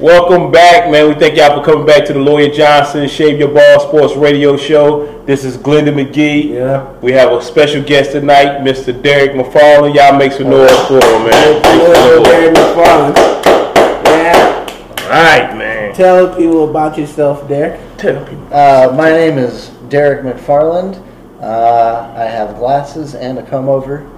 Welcome back, man. We thank y'all for coming back to the Lawyer Johnson Shave Your Ball Sports Radio Show. This is Glendon McGee. Yeah. We have a special guest tonight, Mr. Derek McFarland. Y'all make some noise for him, man. Make some Hello, noise. McFarland. Yeah. All right, man. Tell people about yourself, Derek. Tell people. Uh, my name is Derek McFarland. Uh, I have glasses and a comb over,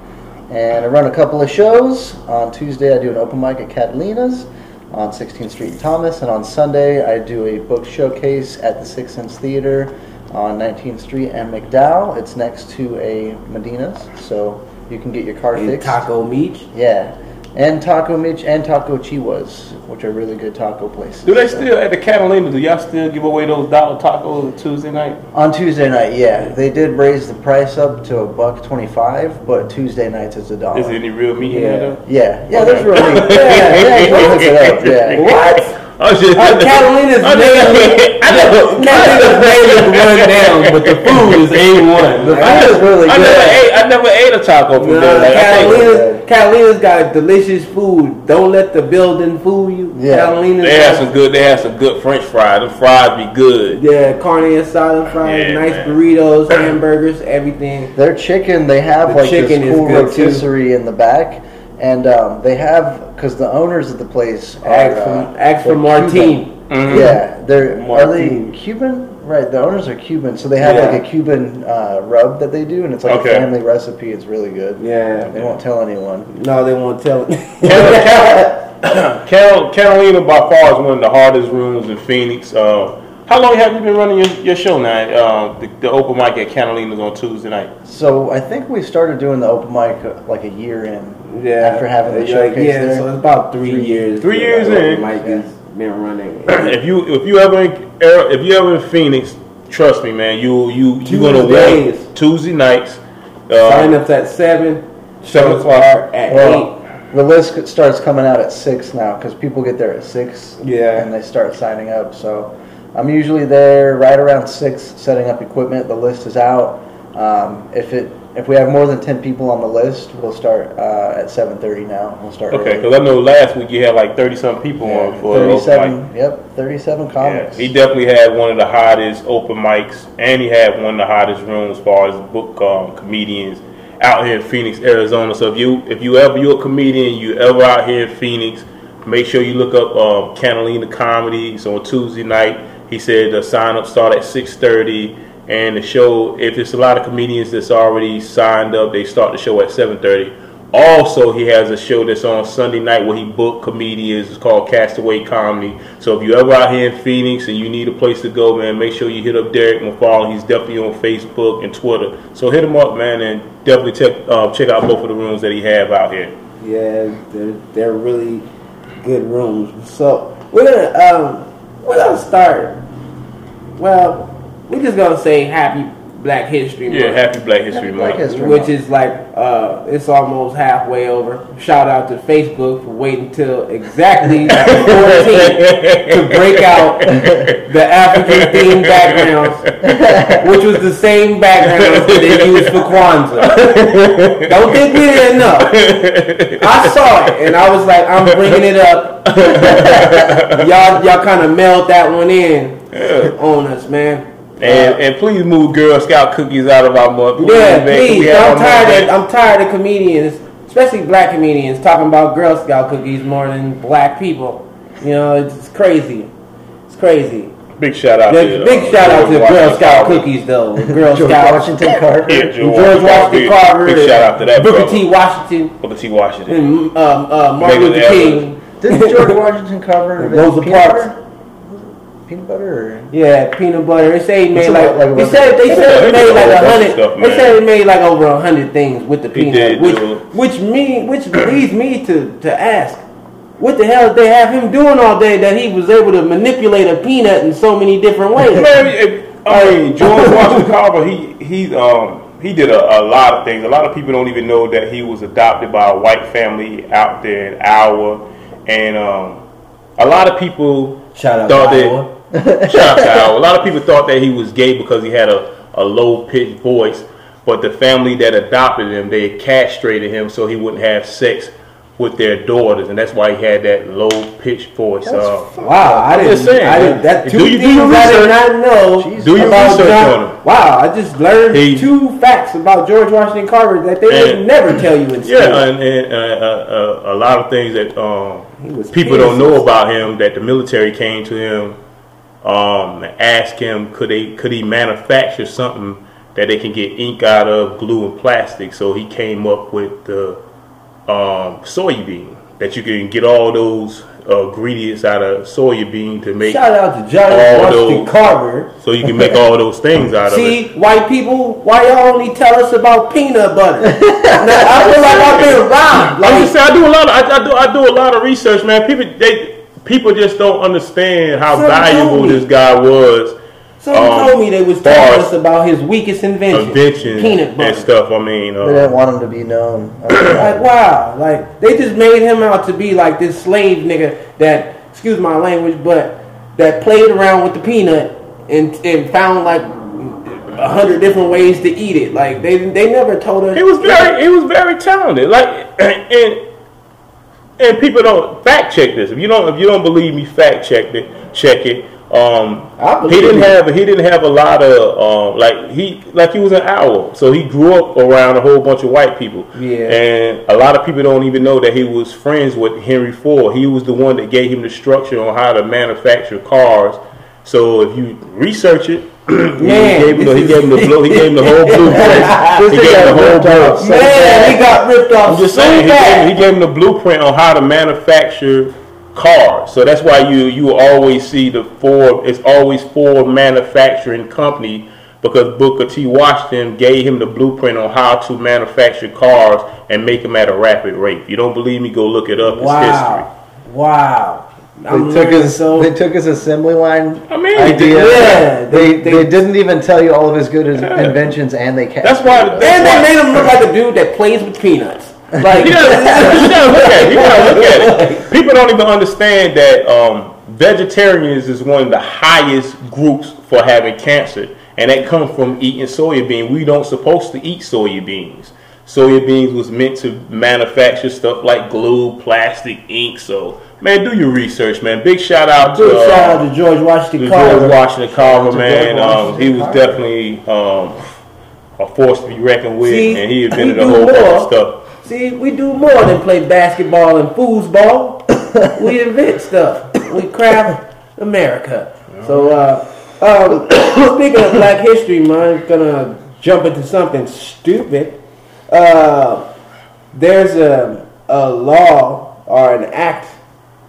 and I run a couple of shows. On Tuesday, I do an open mic at Catalina's on 16th Street in Thomas, and on Sunday, I do a book showcase at the Six Sense Theater on 19th Street and McDowell. It's next to a Medina's, so you can get your car And fixed. Taco Meat. Yeah, and Taco Mitch and Taco Chiwas, which are really good taco places. Do they still, at the Catalina, do y'all still give away those dollar tacos on Tuesday night? On Tuesday night, yeah, they did raise the price up to a buck twenty-five, but Tuesday nights is a dollar. Is there any real meat in Yeah. there? Yeah, yeah, there's really, yeah, yeah, you can look it up, yeah. What? I shit! just, Uh, Catalina's I never, name- I never, Catalina's name is run down, but the food is A1. The food is really I good. never ate, I never ate a taco from Nah, there. Like, Catalina's, Catalina's got delicious food. Don't let the building fool you. Yeah. Catalina's they have some good, they have some good French fries. The fries be good. Yeah, carne asada fries, Yeah, nice man. burritos, hamburgers, everything. Their chicken, they have The like chicken this is cool good, too. rotisserie in the back, and um, they have because the owners of the place are Ask uh, for, ask for they're Martine. Mhm. Yeah, they're are they Cuban? Right, the owners are Cuban, so they have Yeah. like a Cuban uh, rub that they do, and it's like Okay. a family recipe. It's really good. Yeah. They won't tell anyone. No, they won't tell. Carol, Carolina by far is one of the hardest rooms in Phoenix. Uh, how long have you been running your, your show now? Uh, the, the open mic at Catalina's on Tuesday night. So I think we started doing the open mic uh, like a year in. Yeah. After having the Like, showcase Yeah, there. so it's about three, Three- years. three years open in. Mike has been running. If you if you ever in, if you ever in Phoenix, trust me, man, you you you gonna Tuesdays. want Tuesday nights. Sign up at seven. Seven o'clock. at Well, the list starts coming out at six now because people get there at six. Yeah. And they start signing up. So I'm usually there right around six, setting up equipment. The list is out. Um, if it if we have more than ten people on the list, we'll start uh, at seven thirty. Now we'll start. okay, because I know last week you had like thirty some people on for open mic. Thirty-seven. Yep, thirty-seven Yeah, comics. he definitely had one of the hottest open mics, and he had one of the hottest rooms as far as book um, comedians out here in Phoenix, Arizona. So if you if you ever you're a comedian, you ever out here in Phoenix, make sure you look up um, Catalina Comedy. So on Tuesday night, he said the sign up start at six thirty, and the show if it's a lot of comedians that's already signed up, they start the show at seven thirty. Also, he has a show that's on Sunday night where he booked comedians. It's called Castaway Comedy. So if you're ever out here in Phoenix and you need a place to go, man, make sure you hit up Derek McFarland. He's definitely on Facebook and Twitter. So hit him up, man, and definitely check uh, check out both of the rooms that he have out here. Yeah, they're, they're really good rooms. So we're gonna um we're gonna start. Well, we're just gonna say Happy Black History Month. Yeah, Happy Black History Happy Black Month. History which Month. is like uh, it's almost halfway over. Shout out to Facebook for waiting till exactly 14 to break out the African themed backgrounds, which was the same backgrounds that they used for Kwanzaa. Don't think we didn't know. I saw it and I was like, I'm bringing it up. y'all, y'all kind of mailed that one in on us, man. And, and please move Girl Scout cookies out of our month. Yeah, man. Can we please. I'm tired. Of, I'm tired of comedians, especially black comedians, talking about Girl Scout cookies more than black people. You know, it's crazy. It's crazy. Big shout out Big, to big uh, shout out to Girl Scout Carver. cookies, though. Girl George Scout. Washington Carver. Yeah, George George Washington Big- Carver. Big shout out to that Booker brother. T. Washington. Booker T. Washington. And um, uh, Martin Luther King. Didn't George Washington Carver invent Rosa peanut Parks. Butter? Peanut butter? Or? Yeah, peanut butter. They say he made It's like, about like they said they said he made like a hundred. They said he made like over a hundred things with the peanut, did, which dude. which me which leads me to to ask, what the hell did they have him doing all day that he was able to manipulate a peanut in so many different ways? Man, it- I mean, George Washington Carver, he he um he did a, a lot of things. A lot of people don't even know that he was adopted by a white family out there in Iowa, and um, a lot of people Shout out thought to that. Iowa. Shout out to Iowa. A lot of people thought that he was gay because he had a, a low pitched voice, but the family that adopted him, they castrated him so he wouldn't have sex with their daughters, and that's why he had that low pitched voice. Uh, Wow, I I'm didn't. just saying, I didn't that two Do you- do things your I did not know. Jeez. Do your research John- on him. Wow, I just learned He- two facts about George Washington Carver that they would never tell you in school. Yeah, and, and uh, uh, uh, a lot of things that um, people don't know about him that the military came to him um, and asked him could they could he manufacture something that they can get ink out of glue and plastic. So he came up with the um, soybean that you can get all those uh, ingredients out of soybean to make. Shout out to John All Washington those- Carver. So you can make all those things out of it. See, white people, why y'all only tell us about peanut butter? now, I feel like I've been robbed. I'm Like, just saying, I do a lot of I, I do I do a lot of research, man. People they people just don't understand how Something valuable this guy was. someone um, told me they was far telling us about his weakest invention, Invention peanut and butter. stuff. I mean, They didn't uh, want him to be known. Like wow, like they just made him out to be like this slave nigga that, excuse my language, but that played around with the peanut and and found like a hundred different ways to eat it. Like they they never told us. he was very he was very talented. Like and and people don't fact check this. If you don't if you don't believe me, fact check it. Check it. Um, he didn't have he didn't have a lot of um, like he like he was an owl, so he grew up around a whole bunch of white people. Yeah. and a lot of people don't even know that he was friends with Henry Ford. He was the one that gave him the structure on how to manufacture cars. So if you research it, he gave him the, he gave him the blue, he gave him the whole blueprint. he gave him the whole blueprint. Man, he got ripped off I'm just so saying, he gave, bad. he gave him the blueprint on how to manufacture cars. So that's why you you always see the Ford. It's always Ford Manufacturing Company because Booker T. Washington gave him the blueprint on how to manufacture cars and make them at a rapid rate. If you don't believe me, go look it up. It's Wow, wow. They I'm took his so. they took his assembly line I mean, idea. Yeah, they, they- they didn't even tell you all of his good Yeah. inventions, and they kept. That's why- and they made him look like a dude that plays with peanuts. Like, You gotta, you gotta look at it. You gotta look at it. People don't even understand that um, vegetarians is one of the highest groups for having cancer, and that comes from eating soya soybean. We don't supposed to eat soybeans. Soybeans was meant to manufacture stuff like glue, plastic, ink. So, man, do your research, man. Big shout out to uh, shout out to George Washington to Carver. George Washington Carver, man. George Um, he was definitely um, a force to be reckoned with, See, and he invented a whole bunch of stuff. See, we do more than play basketball and foosball. we invent stuff. We craft America. So, uh, um, speaking of Black History Month, gonna jump into something stupid. Uh, there's a, a law or an act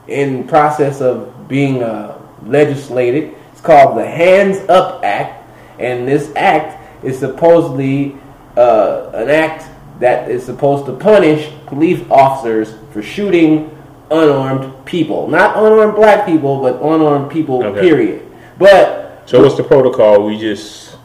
in process of being uh, legislated. It's called the Hands Up Act, and this act is supposedly uh, an act that is supposed to punish police officers for shooting unarmed people, not unarmed black people, but unarmed people. Okay. Period. But So what's the protocol? We just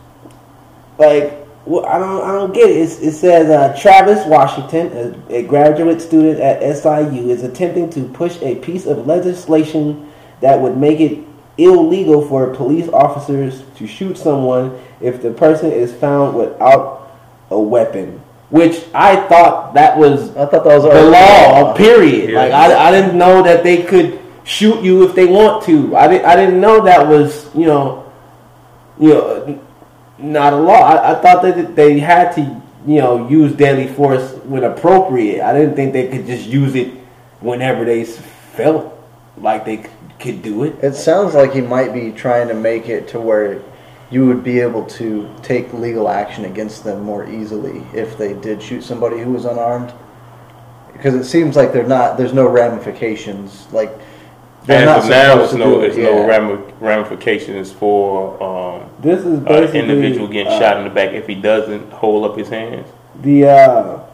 like well, I don't I don't get it. It's, it says uh, Travis Washington, a, a graduate student at SIU, is attempting to push a piece of legislation that would make it illegal for police officers to shoot someone if the person is found without a weapon. Which I thought that was I thought that was the already- law. Period. Yeah. Like I, I didn't know that they could shoot you if they want to. I didn't I didn't know that was you know you know not a law. I, I thought that they had to you know use deadly force when appropriate. I didn't think they could just use it whenever they felt like they could do it. It sounds like he might be trying to make it to where you would be able to take legal action against them more easily if they did shoot somebody who was unarmed. Because it seems like they're not. There's no ramifications. Like they're as of now, there's no do it, no yeah. ramifications for um, This is an basically individual getting uh, shot in the back if he doesn't hold up his hands. The uh,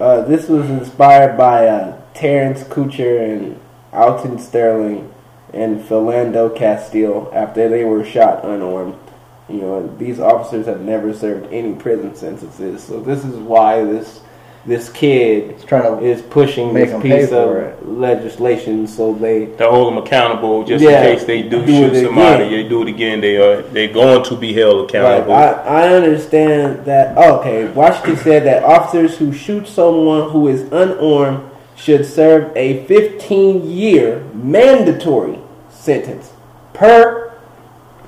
uh, this was inspired by uh, Terence Crutcher and Alton Sterling and Philando Castile after they were shot unarmed. You know, these officers have never served any prison sentences, so this is why this this kid He's trying to is pushing Make this piece for of legislation so they To hold them accountable, just Yeah, in case they do, do shoot somebody, again. they do it again. They are they're going to be held Right. accountable. I, I understand that. oh, okay. Washington said that officers who shoot someone who is unarmed should serve a 15 year mandatory sentence per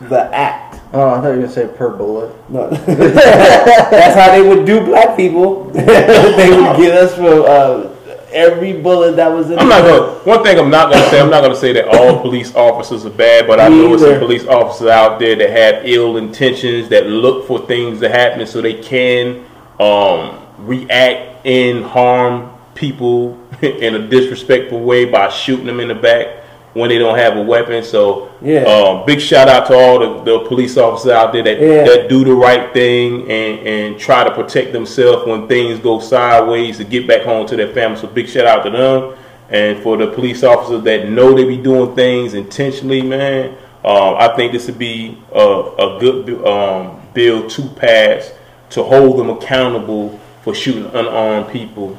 the act. Oh, I thought you were gonna say per bullet. No. That's how they would do black people. they would get us for uh, every bullet that was in I'm the not gonna. One thing I'm not gonna say. I'm not gonna say that all police officers are bad, but I Me know some police officers out there that have ill intentions that look for things to happen so they can um, react and harm people in a disrespectful way by shooting them in the back when they don't have a weapon. So, Yeah. um, big shout out to all the, the police officers out there that, Yeah. that do the right thing and, and try to protect themselves when things go sideways to get back home to their family. So, big shout out to them. And for the police officers that know they be doing things intentionally, man, um, I think this would be a, a good um, bill to pass to hold them accountable for shooting unarmed people.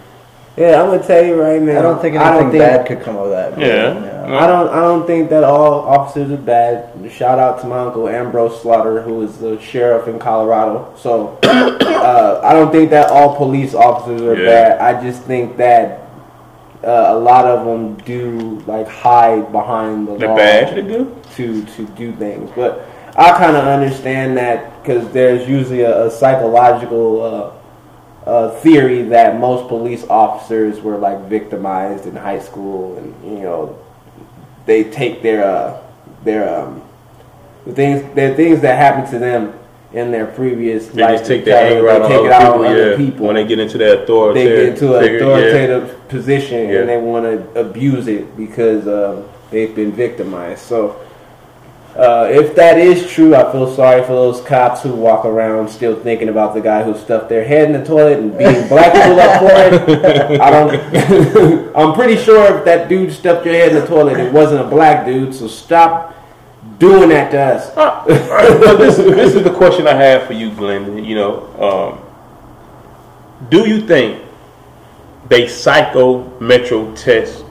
Yeah, I'm gonna tell you right now. I don't think I anything don't think, bad could come of that. Yeah. I don't. I don't think that all officers are bad. Shout out to my uncle Ambrose Slaughter, who is the sheriff in Colorado. So uh, I don't think that all police officers are Yeah. bad. I just think that uh, a lot of them do like hide behind the They're law bad. They're to to do things. But I kind of understand that because there's usually a, a psychological uh, uh, theory that most police officers were like victimized in high school, and you know they take their uh, their um, the things their things that happened to them in their previous They life just take their anger out on take other it out people, on other yeah. people. When they get into that they get into an figure, yeah. authoritative position Yeah. and they want to abuse it because uh, they've been victimized. So, uh, if that is true, I feel sorry for those cops who walk around still thinking about the guy who stuffed their head in the toilet and beating black people up for it. I don't. I'm pretty sure if that dude stuffed your head in the toilet, it wasn't a black dude. So stop doing that to us. But this, this is the question I have for you, Glenn. You know, um, do you think they psychometro test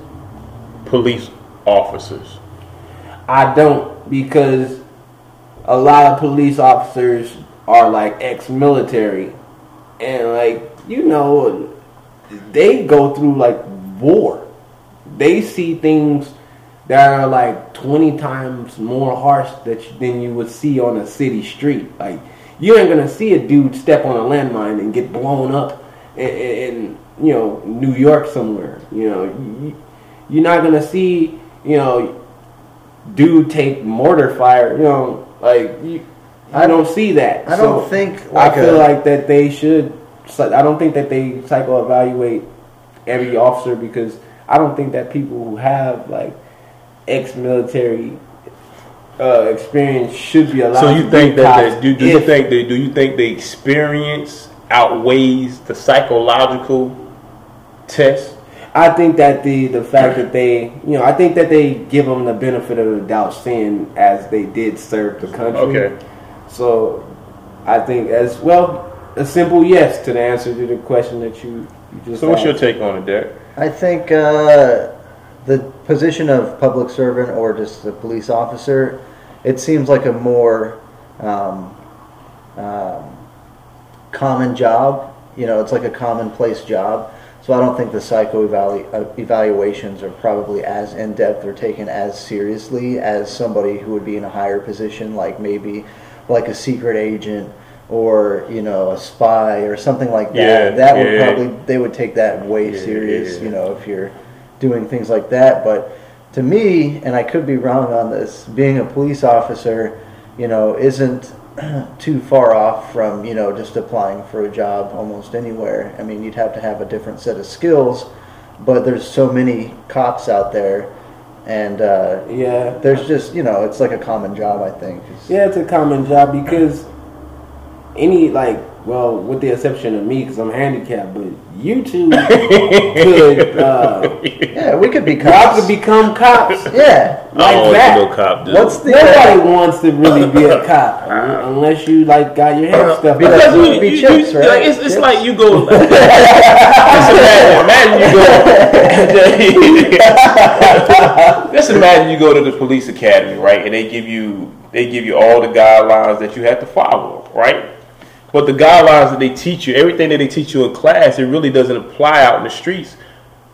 police officers? I don't because a lot of police officers are like ex-military, and like you know, they go through like war. They see things that are like twenty times more harsh that you, than you would see on a city street. Like you ain't gonna see a dude step on a landmine and get blown up in, in you know New York somewhere. You know, you, you're not gonna see you know dude take mortar fire. You know, like you, I don't see that. I don't think I feel a- like that they should. I don't think that they psycho evaluate every officer because I don't think that people who have like ex-military uh, experience should be allowed. So to you think that they, do? Do you think they? Do you think the experience outweighs the psychological test? I think that the the fact that they, you know, I think that they give them the benefit of the doubt, seeing as they did serve the country. Okay. So, I think as well a simple yes to the answer to the question that you, you just. So what's your take on it, Derek? I think uh, the position of public servant or just a police officer, it seems like a more um, um, common job. You know, it's like a commonplace job. So I don't think the psycho evalu- uh, evaluations are probably as in depth or taken as seriously as somebody who would be in a higher position, like maybe like a secret agent or you know a spy or something like that. Yeah, that would yeah. probably they would take that way Yeah, serious. yeah. You know, if you're doing things like that. But to me, and I could be wrong on this, being a police officer, you know, isn't too far off from you know just applying for a job almost anywhere. I mean, you'd have to have a different set of skills, but there's so many cops out there, and uh, Yeah, there's just you know it's like a common job. I think. yeah, it's a common job because any like, well, with the exception of me because I'm handicapped, but you two could, uh, Yeah, we could be y'all cops. could become cops. yeah. I Like don't want that. to be no cop, dude. What's the Nobody wants to really be a cop unless you like got your head stuffed. Be up. like- Because you, be you- chips, you- right? like, it's, it's like you go. just imagine, imagine you go. just imagine you go to the police academy, right? And they give you they give you all the guidelines that you have to follow, right? But the guidelines that they teach you, everything that they teach you in class, it really doesn't apply out in the streets.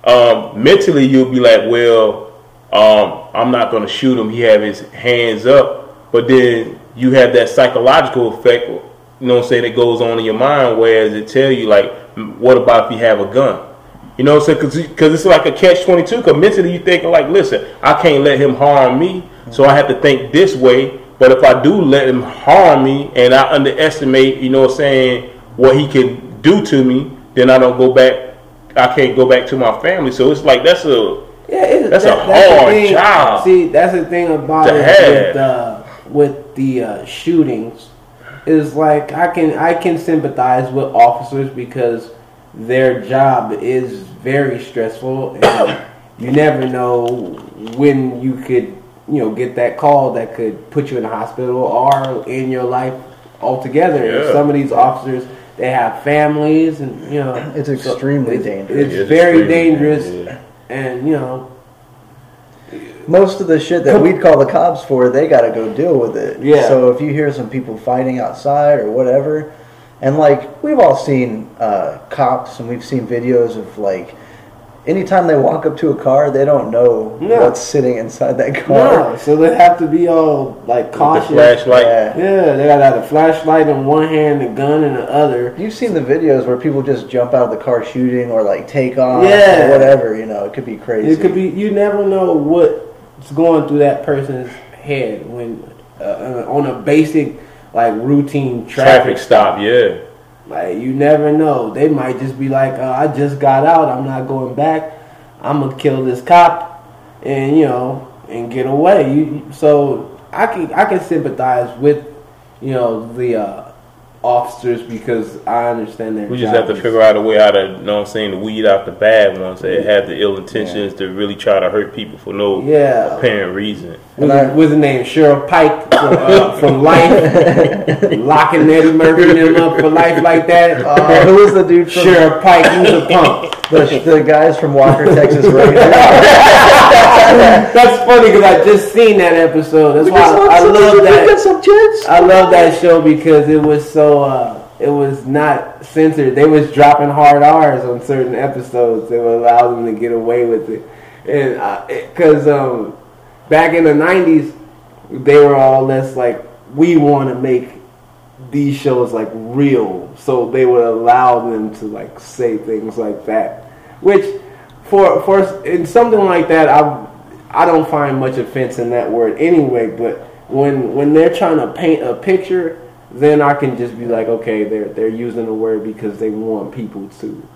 um, mentally you'll be like, well, um, I'm not going to shoot him. He have his hands up, but then you have that psychological effect. You know what I'm saying? That goes on in your mind, whereas it tell you like, what about if you have a gun? You know what I'm saying? Because it's like a catch 22. Because mentally you're thinking like, listen, I can't let him harm me, so I have to think this way. But if I do let him harm me and I underestimate, you know what I'm saying, what he can do to me, then I don't go back. I can't go back to my family. So it's like that's a Yeah, it's, That's a the hard thing. job See, that's the thing about it with uh, with the uh, shootings is like I can I can sympathize with officers because their job is very stressful and you never know when you could you know get that call that could put you in the hospital or in your life altogether. Yeah. some of these officers they have families and you know It's so extremely it's- dangerous. It's, It's very extremely dangerous dangerous, and you know Most of the shit that we'd call the cops for, they got to go deal with it. Yeah. So if you hear some people fighting outside or whatever, and like we've all seen uh, cops and we've seen videos of like, anytime they walk up to a car, they don't know No. what's sitting inside that car. No, so they have to be all like with the cautious. flashlight. Yeah. Yeah, they gotta have a flashlight in one hand, a gun in the other. You've seen the videos where people just jump out of the car shooting or like take off Yeah. or whatever. You know, it could be crazy. It could be. You never know what's going through that person's head when uh, on a basic like routine Traffic traffic. stop, yeah. Like you never know. They might just be like, uh, "I just got out. I'm not going back. I'm gonna kill this cop, and you know, and get away." You, so I can I can sympathize with you know the uh, officers because I understand that. We just have to is- figure out a way how to, you know what I'm saying, to weed out the bad ones that have the ill intentions to really try to hurt people for no Yeah. apparent reason. What's, And I- his- what's his name? Sheriff Pike from, uh, from Life, locking Eddie Murphy and them up for life like that. Uh, who was the dude from Sheriff Pike, he's a punk. the, the guys from Walker, Texas Ranger? That's funny because I just seen that episode. That's why I, I love that. I love that show because it was so. Uh, it was not censored. They was dropping hard R's on certain episodes. They would allow them to get away with it, and because um, back in the '90s, they were all less like we want to make these shows like real, so they would allow them to like say things like that, which for for in something like that, I I don't find much offense in that word anyway. But when when they're trying to paint a picture, then I can just be like, okay, they're they're using the word because they want people to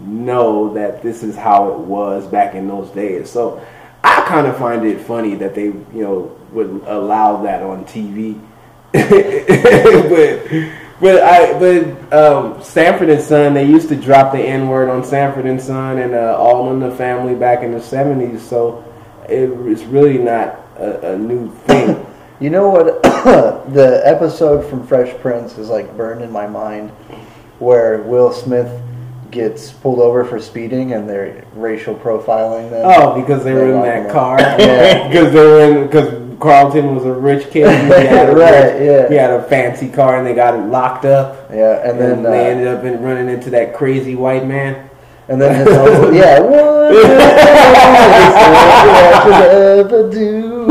know that this is how it was back in those days. So I kind of find it funny that they you know would allow that on TV. but but I but um, Sanford and Son they used to drop the N word on Sanford and Son and uh, All in the Family back in the seventies. So it, it's really not a, a new thing. You know what? the episode from Fresh Prince is like burned in my mind, where Will Smith gets pulled over for speeding and they're racial profiling them. Oh, because they were in that car. Yeah. Because they were in because Carlton was a rich kid. He had a Right, rich- yeah. He had a fancy car and they got it locked up. Yeah, and then And, they uh, ended up in running into that crazy white man. and then his yeah, what ever do?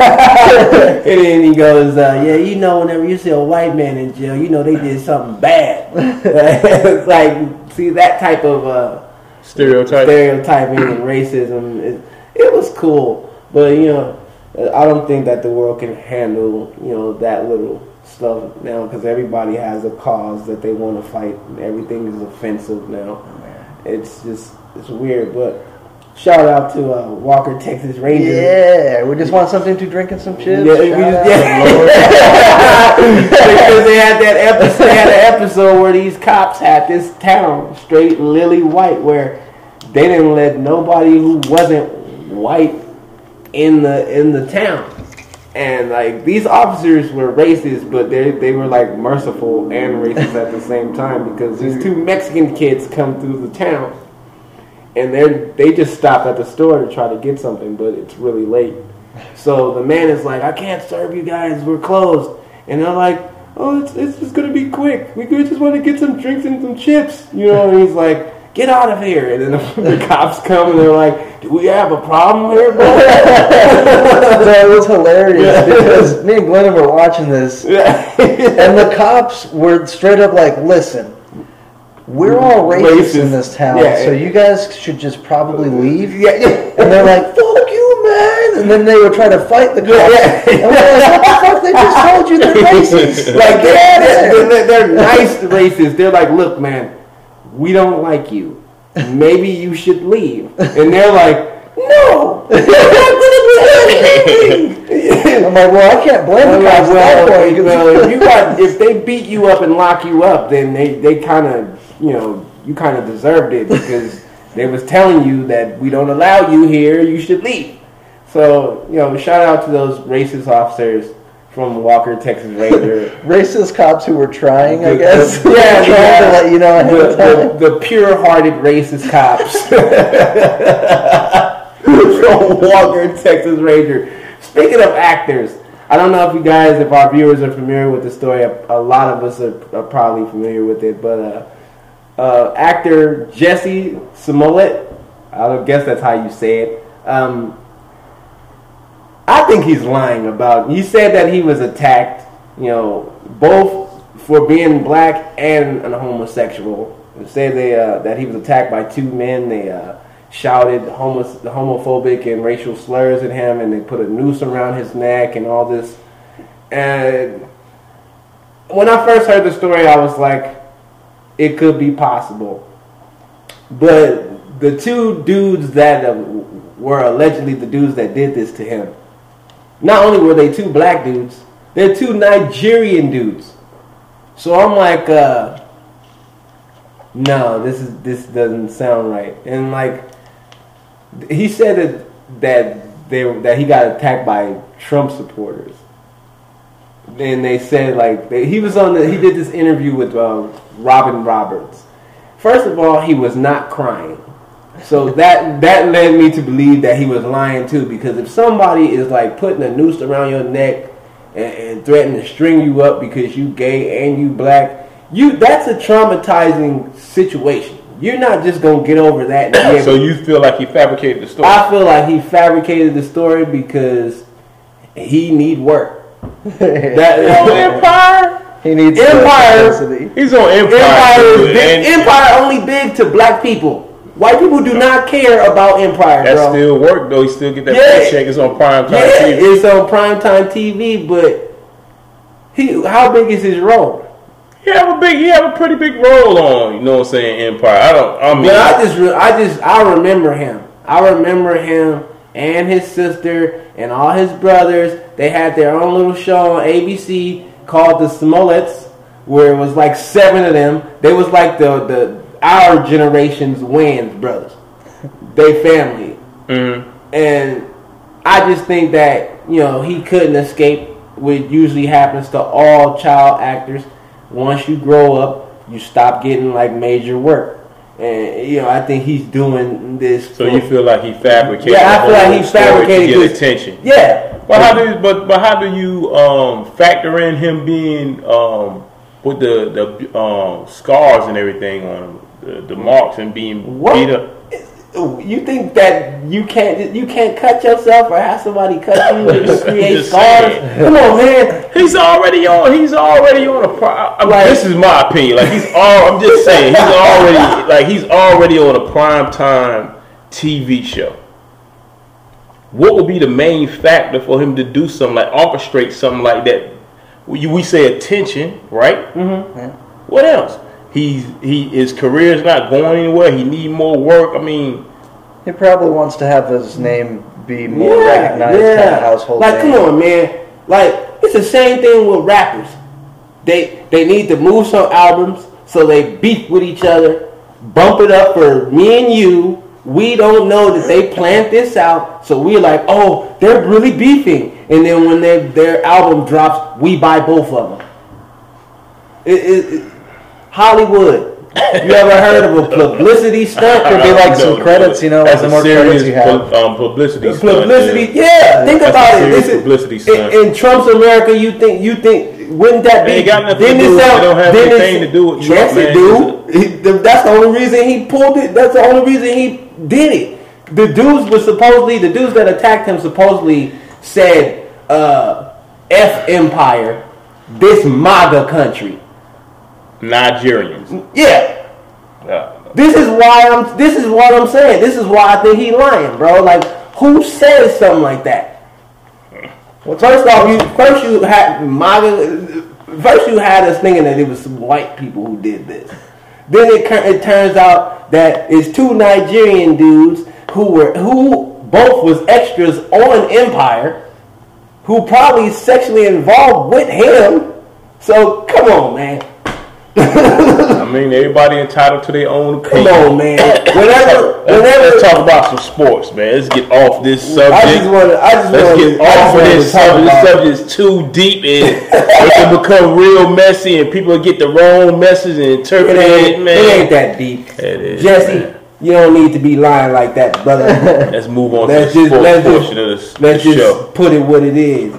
and then he goes, uh, "Yeah, you know, whenever you see a white man in jail, you know they did something bad." it's like, see that type of uh, Stereotype. stereotyping and racism. It, it was cool, but you know, I don't think that the world can handle you know that little stuff now because everybody has a cause that they want to fight. and Everything is offensive now. It's just it's weird, but. Shout out to uh, Walker, Texas Ranger. Yeah, we just want something to drink and some chips. Yeah, we just- yeah. because they had that episode, they had an episode where these cops had this town straight lily white, where they didn't let nobody who wasn't white in the in the town, and like these officers were racist, but they they were like merciful and racist at the same time because these two Mexican kids come through the town. And they they just stopped at the store to try to get something, but it's really late. So the man is like, I can't serve you guys, we're closed. And they're like, oh, it's, it's just gonna be quick. We we just want to get some drinks and some chips, you know. And he's like, get out of here. And then the, the cops come and they're like, do we have a problem here, bro? it was hilarious because me and Glenn were watching this, and the cops were straight up like, "Listen, we're all racist, in this town, Yeah. so you guys should just probably uh, leave." yeah, yeah. And they're like, "Fuck you, man!" And then they would try to fight the cops. Yeah, yeah. And we're like, "What the fuck? They just told you they're racist." like get out of they're, there. they're, they're nice racists. They're like, look, man, we don't like you. Maybe you should leave. And they're like, no, you're not gonna do anything. I'm like, "Well, I can't blame the cops at that well, point." well, if you got, if they beat you up and lock you up, then they, they kind of, you know, you kind of deserved it because they was telling you that we don't allow you here. You should leave. So, you know, shout out to those racist officers from Walker, Texas Ranger. Racist cops who were trying, I guess, the- yeah, trying yeah. to let you know the, the, the pure-hearted racist cops from Walker, Texas Ranger. Speaking of actors, I don't know if you guys, if our viewers are familiar with the story. A, a lot of us are, are probably familiar with it, but uh, uh, actor Jussie Smollett, I guess that's how you say it. Um, I think he's lying about. He said that he was attacked, you know, both for being black and an homosexual. They said they uh, that he was attacked by two men. They uh, shouted homo- homophobic and racial slurs at him, and they put a noose around his neck and all this. And when I first heard the story, I was like, it could be possible. But the two dudes that were allegedly the dudes that did this to him, not only were they two black dudes, they're two Nigerian dudes. So I'm like, uh, no, this is this doesn't sound right. And like, he said that that they that he got attacked by Trump supporters. And they said like they, he was on the he did this interview with uh, Robin Roberts. First of all, he was not crying. So that that led me to believe that he was lying too. Because if somebody is like putting a noose around your neck and, and threatening to string you up because you gay and you black, you that's a traumatizing situation. You're not just gonna get over that. And be able- So you feel like he fabricated the story? I feel like he fabricated the story because he need work. That on Empire. He needs Empire. He's on Empire. Empire is big. and Empire only big to black people. White people do not care about Empire, That bro. still work though. He still get that Yeah. paycheck. It's on prime time yeah, TV. it's on primetime TV, but he how big is his role? He have a big. He have a pretty big role on. You know what I'm saying? Empire. I don't. I mean, But I just, re- I just, I remember him. I remember him and his sister and all his brothers. They had their own little show on ABC called The Smolletts, where it was like seven of them. They was like the the our generation's Wayans brothers. They family, mhm. and I just think that you know he couldn't escape what usually happens to all child actors. Once you grow up, you stop getting like major work, and you know I think he's doing this. So for- you feel like he fabricated? Yeah, I feel like he fabricated to get this- attention. yeah. But how do but but how do you um, factor in him being um, with the the um, scars and everything on him, the, the marks and being What? beat up? You think that you can't you can't cut yourself or have somebody cut you I'm create scars? Come on, man. He's already on. He's already on a. Pri- I mean, Like- this is my opinion. Like he's all. I'm just saying. He's already like he's already on a prime time TV show. What would be the main factor for him to do something like orchestrate something like that? We, we say attention, right? Mm-hmm. What else? He's he his career is not going anywhere. He need more work. I mean, He probably wants to have his name be more recognized, kind of household Like, name. come on, man. Like, it's the same thing with rappers. They they need to move some albums, so they beef with each other, bump it up for me and you. We don't know that they planned this out, so we're like, oh, they're really beefing. And then when their their album drops, we buy both of them. It, it, it- Hollywood. You ever heard of a publicity stunt? Could be like some credits, you know, That's the more serious credits you have. pu- um, publicity. stunt, publicity. yeah. Yeah, think about it. This is publicity stunt. in, in Trump's America. You think you think wouldn't that be? Got nothing didn't to do it sound- don't have anything to do with Yes, Trump, it do. The, that's the only reason he pulled it. That's the only reason he did it. The dudes was supposedly the dudes that attacked him supposedly said uh, "F Empire, this MAGA country." Nigerians. Yeah, Yeah. this is why I'm. This is what I'm saying. This is why I think he lying, bro. Like, who says something like that? Well, first off, you first you had MAGA. First, you had us thinking that it was some white people who did this. Then it, it turns out that it's two Nigerian dudes who were who both was extras on Empire, who probably sexually involved with him. So come on, man. I mean, everybody entitled to their own opinion. Come on, man. Whenever, Let's, whenever. let's talk about some sports, man. Let's get off this subject. I just want to. I just Let's get off of this subject. This subject is too deep and it can become real messy and people get the wrong message and interpret It it, ain't, man. it ain't that deep. It is, Jussie, man. you don't need to be lying like that, brother. Let's move on let's to the just sports let's portion of just this, let's this just show. put it what it is.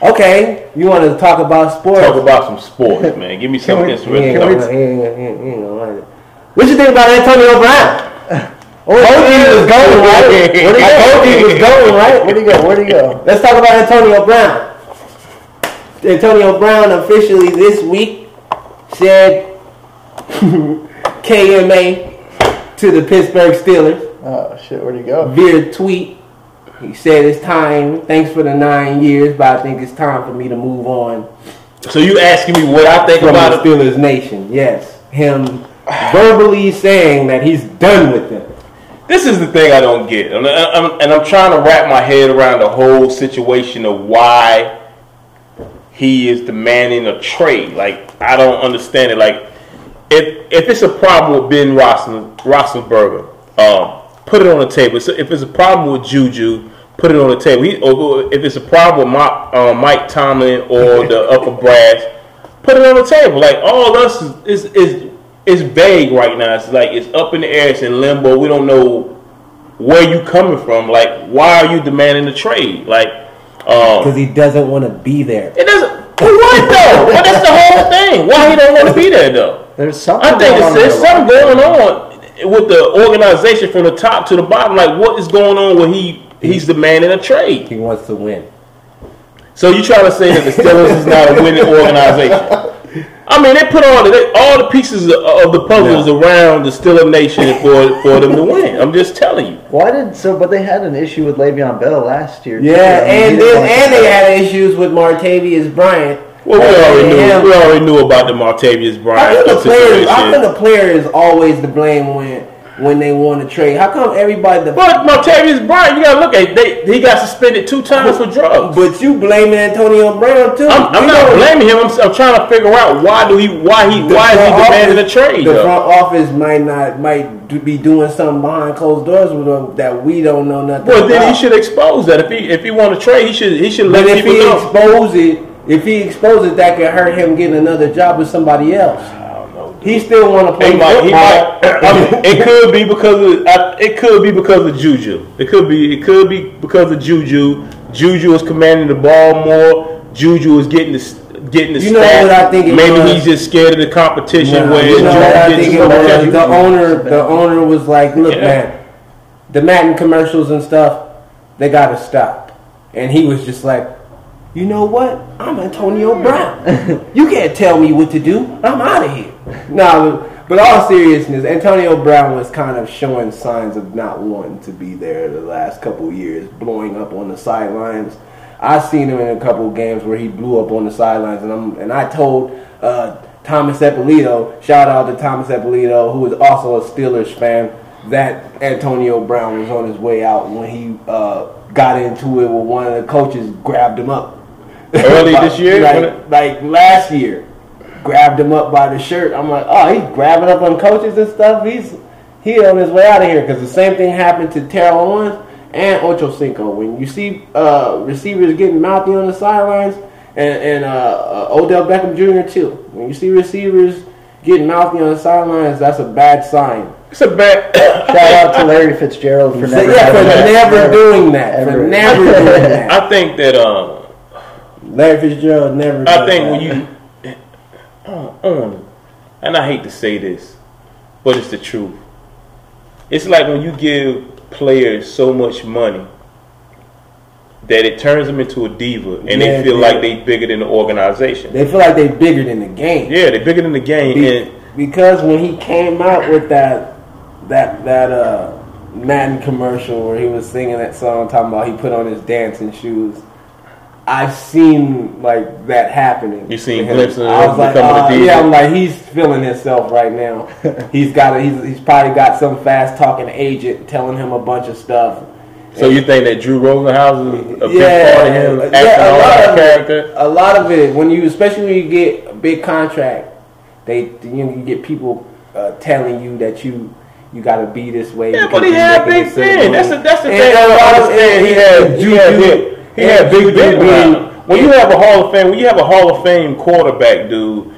Okay, you want to talk about sports? Talk about some sports, man. Give me something we- that's He ain't really gonna- he ain't gonna- he ain't- he ain't gonna like it. What you think about Antonio Brown? I told you he was going right. He I go? told you he was going right. Where'd he go? Where'd he go? Let's talk about Antonio Brown. Antonio Brown officially this week said KMA to the Pittsburgh Steelers Oh shit, where'd he go? via tweet. He said it's time. Thanks for the nine years, but I think it's time for me to move on So you asking me what I think from about the? Steelers nation. Yes, him verbally saying that he's done with them. This is the thing I don't get, and I'm, and I'm trying to wrap my head around the whole situation of why he is demanding a trade. Like I don't understand it. Like if if it's a problem with Ben Roethlis- Roethlisberger, um, put it on the table. So if it's a problem with Juju, put it on the table. He, or if it's a problem with Mike, uh, Mike Tomlin or the upper brass, put it on the table. Like all us is is, is it's vague right now. It's like it's up in the air. It's in limbo. We don't know where you coming from. Like why are you demanding the trade? Like um, Because he doesn't want to be there. it doesn't. What though? Well, that's the whole thing. Why he don't want to be there though? There's something. I think going it's, on there's something going on with the organization from the top to the bottom. Like what is going on where he he's demanding a trade? He wants to win. So you trying to say that the Steelers is not a winning organization? I mean, they put all the they, all the pieces of, of the puzzles around the Steeler Nation for for them to win. I'm just telling you. Why did so? But they had an issue with Le'Veon Bell last year. too. Yeah, I mean, and then, and they had issues with Martavis Bryant. Well, we already knew him- we already knew about the Martavis Bryant come the players? Come situation. the player is always to blame when when they want to trade? How come everybody? The, But Martavis Bryant, you gotta look at they, he got suspended two times for drugs. but you blaming Antonio Brown too. I'm, I'm not blaming him. I'm, I'm trying to figure out why do he why he why is he demanding a trade? The though? front office might not might do, be doing something behind closed doors with that we don't know nothing. Well, then he should expose that. If he if he want to trade, he should he should But let if people he know. expose it, if he exposes that could hurt him getting another job with somebody else. I don't know. He still want to play He might, he might, I mean, it could be because of I- it could be because of Juju. It could be it could be because of Juju. Juju is commanding the ball more. Juju is getting the getting the You know stats. what I think it Maybe was? he's just scared of the competition. Where you know what I gets think it was? The owner, the owner was like, "Look, Yeah. man, the Madden commercials and stuff, they got to stop." And he was just like, "You know what? I'm Antonio Brown. you can't tell me what to do. I'm out of here." No, but all seriousness, Antonio Brown was kind of showing signs of not wanting to be there the last couple years, blowing up on the sidelines. I seen him in a couple of games where he blew up on the sidelines, and I'm and I told uh, Thomas Eppolito, shout out to Thomas Eppolito, who is also a Steelers fan, that Antonio Brown was on his way out when he uh, got into it with one of the coaches, grabbed him up Early this year? Like, like last year, grabbed him up by the shirt. I'm like, oh, he's grabbing up on coaches and stuff. He's he on his way out of here because the same thing happened to Terrell Owens and Ocho Cinco. When you see uh, receivers getting mouthy on the sidelines, and, and uh, uh, Odell Beckham Jr. too. When you see receivers getting mouthy on the sidelines, that's a bad sign. It's a bad. Shout out to Larry Fitzgerald for never, yeah, for that. never doing that. For never doing that. I think that um, Larry Fitzgerald never. I think that. when you on, on, and I hate to say this, but it's the truth. It's like when you give players so much money that it turns them into a diva, and Yeah, they feel yeah. like they bigger than the organization. They feel like they bigger than the game. Yeah, they're bigger than the game, Be- and because when he came out with that that that uh Madden commercial where he was singing that song talking about he put on his dancing shoes. I've seen like that happening. You seen glimpses of I him was like, becoming a uh, yeah, I'm like he's feeling himself right now. he's got a, he's he's probably got some fast talking agent telling him a bunch of stuff. so you think that Drew Rosenhaus is a big Yeah, part of him acting yeah, a lot that of it. character? A lot of it, when you, especially when you get a big contract, they you, know, you get people uh, telling you that you you got to be this way. Yeah, but he had Big a Ben. That's the that's the And thing. a I lot don't of- understand. He and- had Juju- he and had Big Ben being- around him. When you have a Hall of Fame, when you have a Hall of Fame quarterback, dude,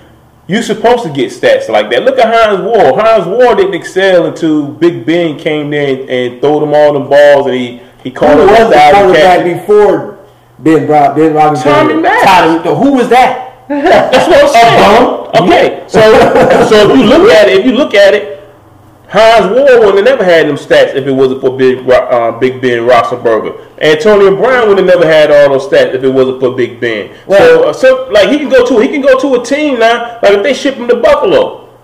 you're supposed to get stats like that. Look at Hines Ward. Hines Ward didn't excel until Big Ben came there and, and threw them all the balls, and he he Who called him was the a quarterback before Ben Rob Ben Roethlisberger? Tommy Maddox. Tommy- Who was that? That's what I'm saying. Okay, so so if you look at it, if you look at it, Hines Ward would have never had them stats if it wasn't for Big uh, Big Ben Roethlisberger. Antonio Brown would have never had all those stats if it wasn't for Big Ben. so, uh, so like he can go to he can go to a team now. Like if they ship him to Buffalo,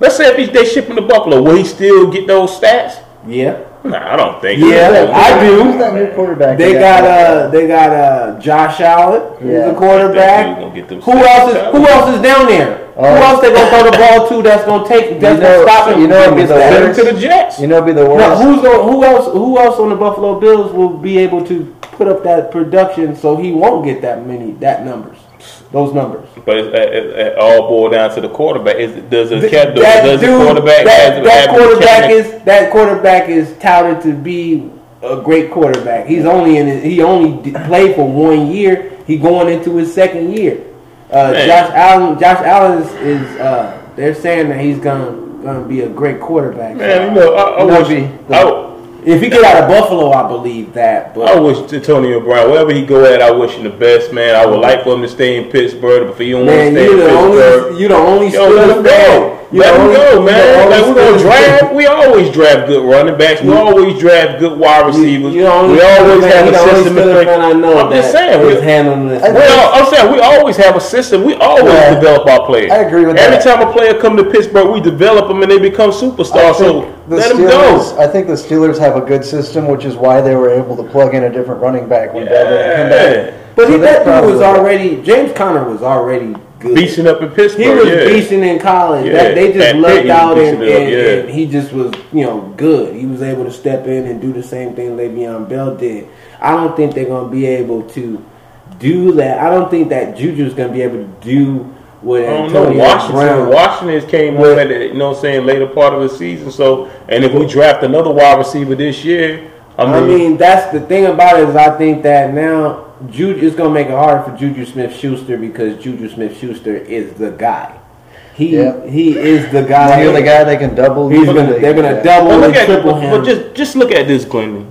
let's say if he, they ship him to Buffalo, will he still get those stats? Yeah, Nah, I don't think. Yeah, I do. Who's that new quarterback? they they got uh they got uh Josh Allen, who's Yeah. the quarterback. Gonna get them Who else is Who else is down there? Oh. Who else they gonna throw the ball to? That's gonna take. That's You know- gonna stop him. you know be the stats? Send him worst. to the Jets. You know, be the Now, worst. who's going? Who else? Who else on the Buffalo Bills will be able to put up that production so he won't get that many that numbers, those numbers? But it, it, it all boiled down to the quarterback. Is does a Th- cat that does the dude- quarterback that, that quarterback is that quarterback is touted to be a great quarterback. He's only in his, he only played for one year. He going into his second year. Uh, Josh Allen. Josh Allen is, is uh, they're saying that he's gonna gonna be a great quarterback. Man, you know, I, I wish, be- I, If he get out of Buffalo, I believe that. But I wish Antonio Brown, wherever he go at, I wish him the best, man. I would like for him to stay in Pittsburgh, but if he don't want to Man, stay you in the Pittsburgh, only you the only yo, let him go. You Let the him only- go, you the man. Like we're gonna draft. We always draft good running backs. We always draft good wide receivers. You the only we always Steelers have you a system. in Steelers place. I know I'm just saying. is We, handling this. I we all, I'm saying we always have a system. We always Yeah. develop our players. I agree with Every that. Every time a player come to Pittsburgh, we develop them and they become superstars. So the let them Steelers. go. I think the Steelers have a good system, which is why they were able to plug in a different running back when Devin came back. But So he, that dude was already James Conner was already good. Beasting up in Pittsburgh. He was yeah. beasting in college. Yeah, That, they just at lucked out and, up, and, yeah. and he just was, you know, good. He was able to step in and do the same thing Le'Veon Bell did. I don't think they're going to be able to do that. I don't think that Juju's going to be able to do what I don't know. Washington, Brown. Washington came on at the, you know what I'm saying, later part of the season. So, and if we draft another wide receiver this year, I mean, I mean, that's the thing about it is I think that now Juju is going to make it hard for Juju Smith-Schuster because Juju Smith-Schuster is the guy. He Yeah. he is the guy. You're the guy they can double. He's gonna. They're gonna Yeah. double but and look at, triple but, him. but just just look at this, Glendon.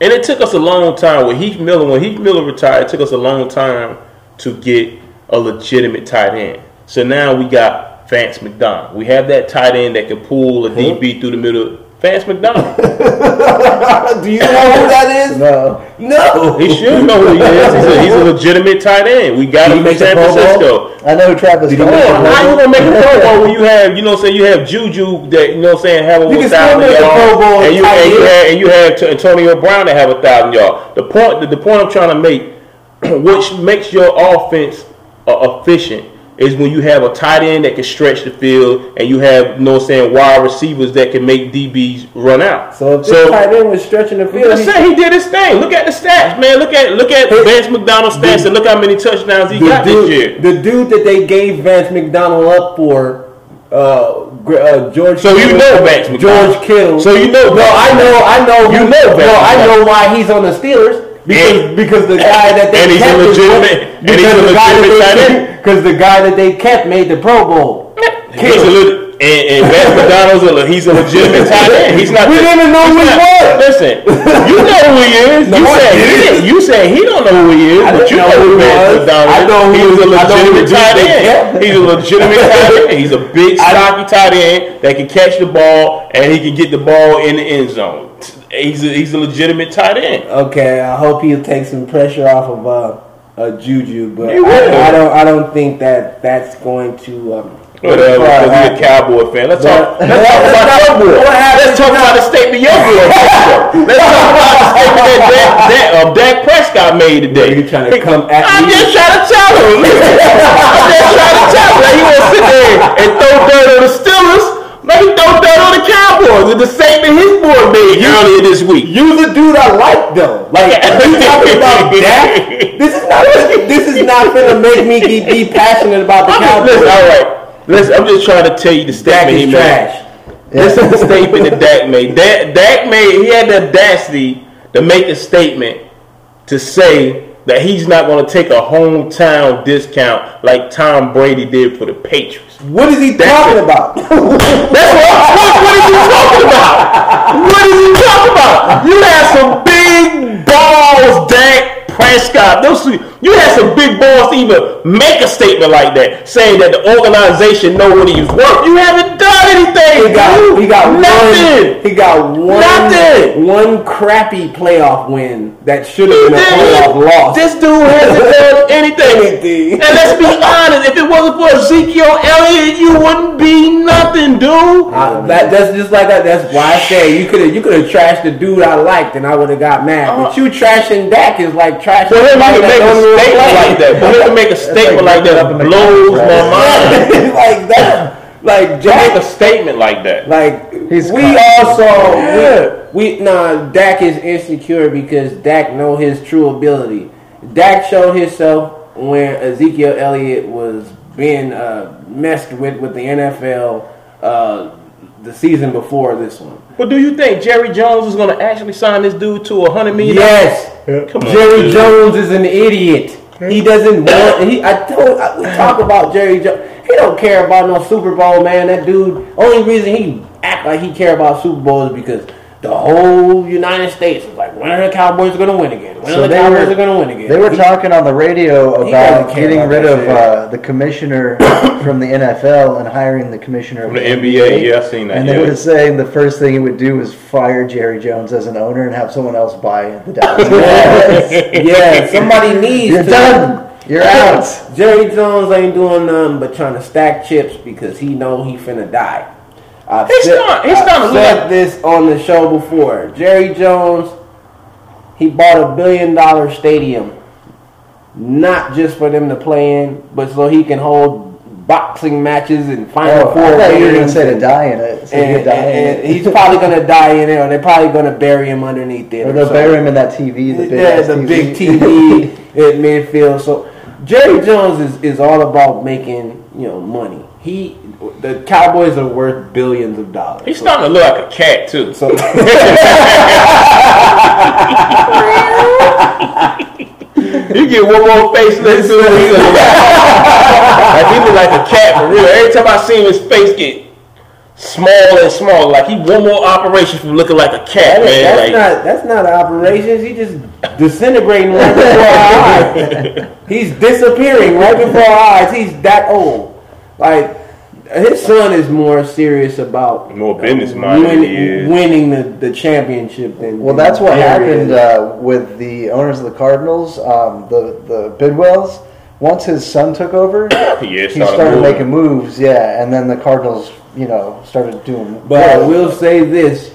And it took us a long time with Heath Miller. When Heath Miller retired, it took us a long time to get a legitimate tight end. So now we got Vance McDonald. We have that tight end that can pull a DB through the middle. Vance McDonald. Do you know who that is? No. No. He should know who he is. He's a, he's a legitimate tight end. We got Did him from make the San Francisco. I know who Travis he Kelce make the Come on, is. how you gonna make a Pro Bowl when you have, you know, say you have Juju that you know, saying have over You a thousand make Pro yards, Bowl and you tight and you end. have and you have Antonio Brown that have a thousand yards. The point, the, the point I'm trying to make, which makes your offense uh, efficient, is when you have a tight end that can stretch the field, and you have, you know, what I'm saying wide receivers that can make DBs run out. So if this tight end was stretching the field, Let's say he did his thing. Look at the stats, man. Look at look at Vance McDonald's stats and look how many touchdowns he got dude, this year. the dude that they gave Vance McDonald up for, uh, uh George. So you know Vance McDonald. George Kittle. So you know No, I know, I know. You know Vance No, I know why he's on the Steelers. Because, And- because the guy that they and he's a kept is- legitimate- and he's because a the guy that they kept- Because the guy that they kept made the Pro Bowl. He's a little, And, and Vance McDonald's a, he's a legitimate tight end. He's not. We didn't know who he was. Listen, you know who he is. No, you said he. You said he don't know who he is, I but you know know who Vance. McDonald I know He's a he- I know who legitimate tight end. He's a legitimate tight end. He's a big, stocky tight end that can catch the ball and he can get the ball in the end zone. He's a, he's a legitimate tight end. Okay, I hope he'll take some pressure off of uh, uh Juju, but I, I don't. I don't think that that's going to. Um, Whatever, because he's a Cowboy fan. Let's talk. Let's talk about your boy. Let's talk about the statement your boy made. Let's talk about the statement that Dak, Dak, uh, Dak Prescott made today. You trying to come at I'm me? just trying to tell him. I'm just trying to tell him that he won't sit there and throw dirt on the Steelers. Let him throw dirt on the Cowboys. It's the statement his boy made earlier this week. You the dude I like though. Like you talking about Dak? This is not. This is not gonna make me be, be passionate about the I'm just, listen, Cowboys. all right. Listen, I'm just trying to tell you the statement he made. trash. This is the statement that Dak made. Dak, Dak made. He had the audacity to make a statement to say that he's not going to take a hometown discount like Tom Brady did for the Patriots. What is he That's talking it. about? That's what, what, what is he talking about? What is he talking about? You had some big balls, Dak Prescott. Those, you had some big balls to even make a statement like that, saying that the organization know what he's worth. You haven't done anything. He got. dude. He got nothing. one. He got one. Nothing. One crappy playoff win that should have been a playoff loss. This dude hasn't done anything. Anything. And let's be honest, if it wasn't for Ezekiel Elliott, you wouldn't be nothing, dude. That, that's just like that. That's why I say you could have you could have trashed the dude I liked and I would have got mad. But uh, you trashing Dak is like trashing. For him somebody to make a don't even statement like that, for him to make a statement like that up in the blows my mind. like that, like To make a statement like that. like He's we crying. all saw. Yeah. We, we nah, Dak is insecure because Dak know his true ability. Dak showed himself when Ezekiel Elliott was being uh, messed with with the NFL uh, the season before this one. But do you think Jerry Jones is going to actually sign this dude to a hundred million? Yes, Come on, Jerry dude. Jones is an idiot. He doesn't want. He, I told. I, we talk about Jerry Jones. He don't care about no Super Bowl, man. That dude. Only reason he act like he care about Super Bowl is because the whole United States is like, when are the Cowboys going to win again? When So are the Cowboys were- are going to win again? They were He- talking on the radio about getting about rid of uh, the commissioner from the NFL and hiring the commissioner From of the NBA, yeah, I've seen that. And yeah. they were saying the first thing he would do is fire Jerry Jones as an owner and have someone else buy the Dallas. Yes. yeah, somebody needs You're to. done. You're out. Jerry Jones ain't doing nothing but trying to stack chips because he know he finna die. I've He's said, not- he's I've not said this on the show before. Jerry Jones, he bought a billion dollar stadium, not just for them to play in, but so he can hold boxing matches and final Oh, four I thought you were going to say to die in it. So and, die and- in and he's probably gonna die in there, or they're probably gonna bury him underneath it. Or or they'll something. bury him in that TV, the big yeah, ass the TV. big TV at midfield. So Jerry Jones is, is all about making you know money. He the Cowboys are worth billions of dollars. He's starting to look like a cat too. So You get one more face next to him, he look like, like he look like a cat for real. Every time I see him, his face get small and small. Like he one more operation from looking like a cat, man. that's Like not that's not operations. He just disintegrating right before our eyes. He's disappearing right before our eyes. He's that old. Like his son is more serious about More business-minded win- he winning the, the championship than Well, that's what happened uh, with the owners of the Cardinals, um, the the Bidwells. Once his son took over, yeah, he it started moving. making moves. Yeah, and then the Cardinals, you know, started doing. But I will say this: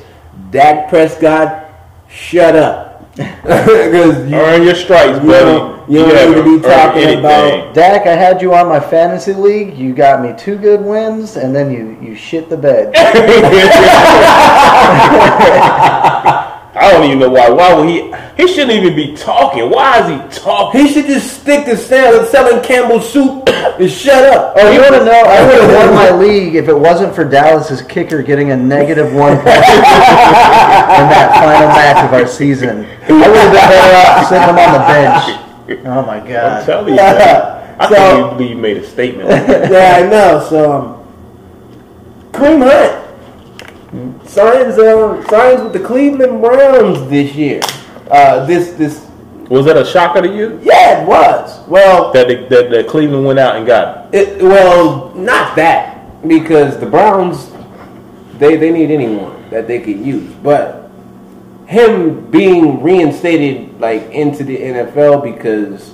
Dak Prescott, shut up, because you, Earn your stripes, You buddy. don't- you don't need to be talking about- Dak, I had you on my fantasy league. You got me two good wins, and then you you shit the bed. I don't even know why. Why would he? He shouldn't even be talking. Why is he talking? he should just stick to sell, selling Campbell's soup and shut up. Oh, you want to know? I would have won my league if it wasn't for Dallas's kicker getting a negative one point in that final match of our season. I would have been better off sitting him on the bench. Oh my I'm god! telling you, man. I So- can't believe you made a statement like that. yeah, I know. So, um, Kareem Hunt signs uh, signs with the Cleveland Browns this year. Uh, this this Was that a shocker to you yeah it was well that the, that, that Cleveland went out and got? him? it, well not that because the Browns they they need anyone that they could use but him being reinstated like into the NFL because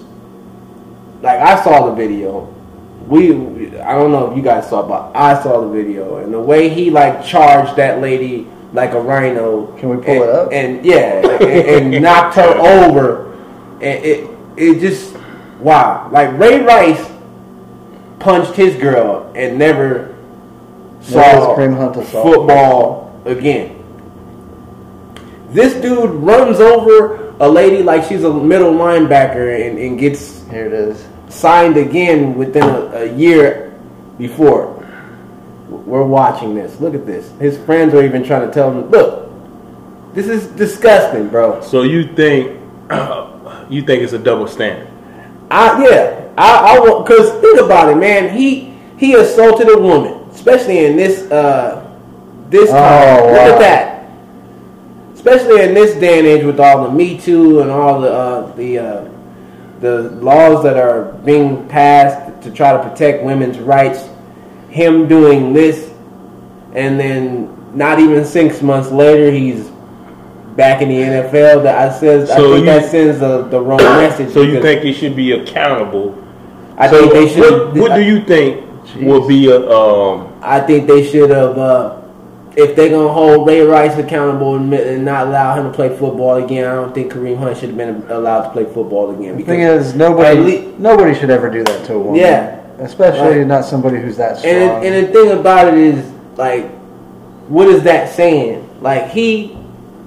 like I saw the video we I don't know if you guys saw but I saw the video and the way he like charged that lady like a rhino Can we pull and, it up? and yeah and, and knocked her over and it it just wow like Ray Rice punched his girl and never saw was Kareem Hunt football again. This dude runs over a lady like she's a middle linebacker and, and gets Here it is. Signed again within a, a year before. We're watching this. Look at this. His friends are even trying to tell him, look, this is disgusting, bro. So you think you think it's a double standard? I yeah, I I want because think about it, man. He he assaulted a woman, especially in this uh this Oh, time. Look wow. at that. Especially in this day and age with all the Me Too and all the uh, the uh, the laws that are being passed to try to protect women's rights. Him doing this, and then not even six months later, he's back in the NFL. That I says I think you- that sends the, the wrong message. So you think he should be accountable? I so think they should. What, what do you think will be a um? I think they should have. Uh, if they're gonna hold Ray Rice accountable and, and not allow him to play football again, I don't think Kareem Hunt should have been allowed to play football again. The thing because- is, nobody At lea- nobody should ever do that to a woman. Yeah. Especially Right. not somebody who's that strong. and and the thing about it is, like, what is that saying? Like he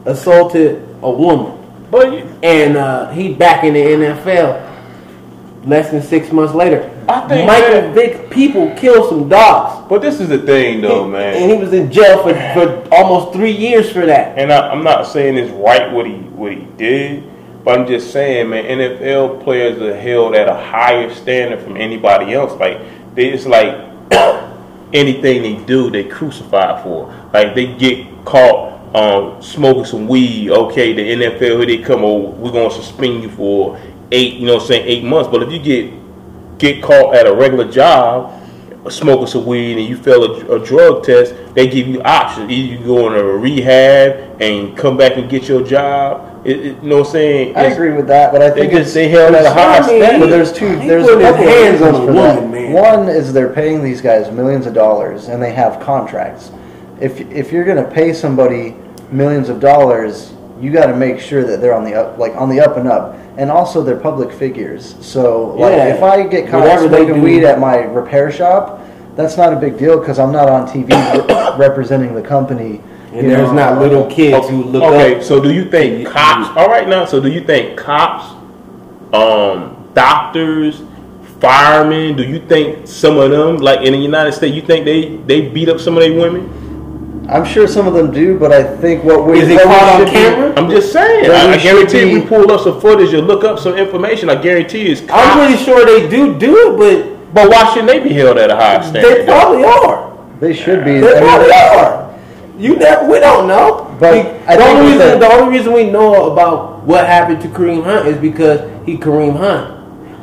assaulted a woman, But you- and uh, he back in the NFL. Less than six months later, I think Michael that- Vick people killed some dogs. but this is the thing, though, and man. And he was in jail for, for almost three years for that. And I, I'm not saying it's right what he what he did, but I'm just saying, man, NFL players are held at a higher standard from anybody else. Like they, it's like anything they do, they crucified for. Like they get caught um, smoking some weed. Okay, the NFL here they come. Oh, we're gonna suspend you for eight. You know, what I'm saying eight months. But if you get get caught at a regular job smoking some weed and you fail a, a drug test, they give you options. Either you go in a rehab and come back and get your job. It, it, you know what I'm saying? I It's- agree with that, but I They think just it's they held at a high I mean, standard. But there's two. There's put a couple hands on a for woman, that. man. One is they're paying these guys millions of dollars, and they have contracts. If if you're going to pay somebody millions of dollars, you got to make sure that they're on the up, like on the up and up, and also they're public figures. So like, Yeah. if I get caught Whatever smoking do. weed at my repair shop, that's not a big deal because I'm not on TV representing the company. And you there's know. not little kids who look okay, up. so do you think cops? All right, now, so do you think cops, um, doctors, firemen? Do you think some of them, like in the United States, you think they they beat up some of their women? I'm sure some of them do, but I think what we Is it what we caught on camera? I'm just saying. I, I guarantee should if we be- pull up some footage and look up some information, I guarantee it's cops. I'm pretty sure they do do it, but but why shouldn't they be held at a high standard? they probably are. They should be. They I mean, probably are. You never, we don't know. But We- I the only reason the- the only reason we know about what happened to Kareem Hunt is because he Kareem Hunt.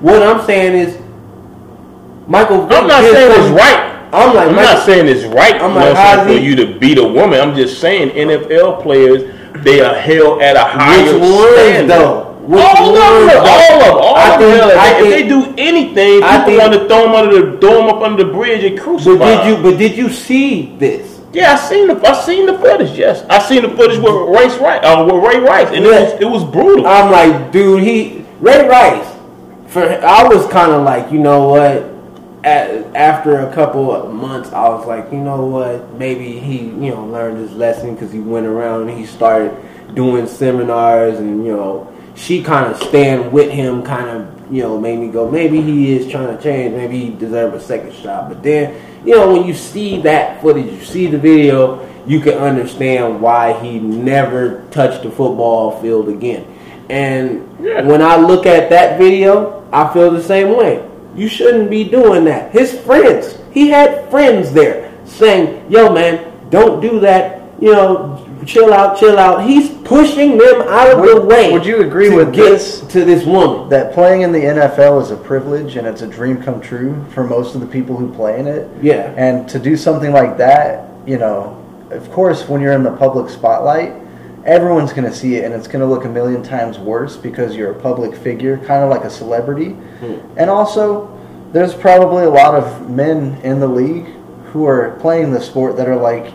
What I'm saying is, Michael. Vick I'm not saying it's something- right. I'm like, I'm Michael- not saying it's right. I'm like, what I'm saying, how's for you to beat a woman. I'm just saying NFL players they are held at a higher Which ones, standard. though? Which all of them, all of them, all I of them. think- held. I if think- they do anything, I people think- want to throw them under the throw them up under the bridge and crucify. But did you? them. But did you see this? Yeah, I seen the I seen the footage. Yes, I seen the footage with Race Rice, uh, with Ray Rice, and it was it was brutal. I'm like, dude, he Ray Rice. For I was kind of like, you know what? At, after a couple of months, I was like, you know what? Maybe he, you know, learned his lesson because he went around and he started doing seminars, and you know, she kind of stand with him, kind of, you know, made me go, maybe he is trying to change. Maybe he deserves a second shot. But then, you know, when you see that footage, you see the video, you can understand why he never touched the football field again. And Yeah. when I look at that video, I feel the same way. You shouldn't be doing that. His friends, he had friends there. saying, "Yo, man, don't do that." You know, chill out, chill out. He's pushing them out of the way. would you agree with this? to this woman? that playing in the NFL is a privilege and it's a dream come true for most of the people who play in it. Yeah. And to do something like that, you know, of course, when you're in the public spotlight, everyone's going to see it and it's going to look a million times worse because you're a public figure, kind of like a celebrity. Hmm. And also, there's probably a lot of men in the league who are playing the sport that are like,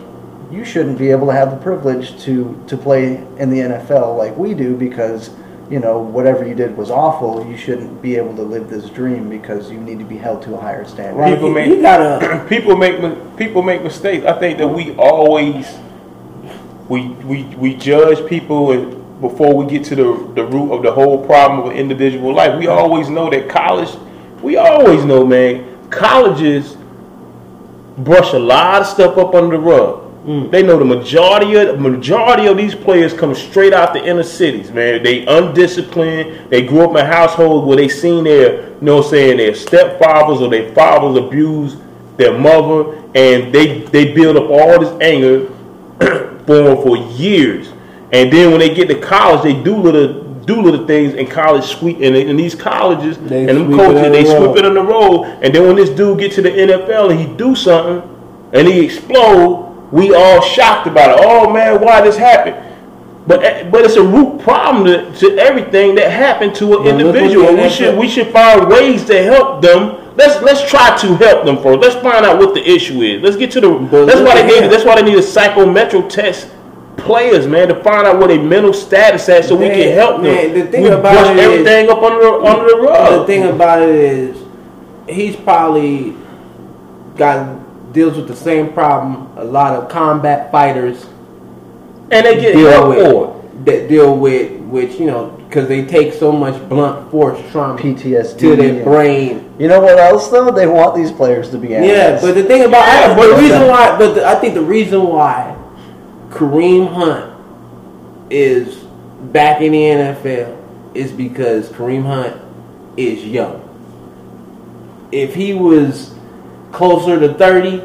you shouldn't be able to have the privilege to, to play in the NFL like we do because you know, whatever you did was awful, you shouldn't be able to live this dream because you need to be held to a higher standard. People you, make- you gotta. people make people make mistakes. I think that we always we we we judge people before we get to the the root of the whole problem of an individual life. We always know that college. We always know, man. Colleges brush a lot of stuff up under the rug. Mm. They know the majority of majority of these players come straight out the inner cities, man. They undisciplined. They grew up in households where they seen their, you know, saying their stepfathers or their fathers abuse their mother, and they they build up all this anger for for years. And then when they get to college, they do little do little things in college sweep and in these colleges They and them coaches they the sweep it on the road. And then when this dude get to the NFL and he do something and he explode, we all shocked about it. Oh man, why this happened? But eh, but it's a root problem to, to everything that happened to an what individual. We should we should find ways to help them. Let's let's try to help them first. Let's find out what the issue is. Let's get to the. But that's why they need. That's why they need a psychometric test players, man, to find out what their mental status at, so we can help them. man, the thing we about brush it is- everything up under the, under the rug. The thing about it is, he's probably got deals with the same problem a lot of combat fighters and they get deal with. for. That deal with, which you know, because they take so much blunt force trauma PTSD. to their and- brain. You know what else though? They want these players to be Yeah, analysts. but the thing about Yeah, I, but the reason why, but the, I think the reason why Kareem Hunt is back in the NFL is because Kareem Hunt is young. If he was closer to thirty,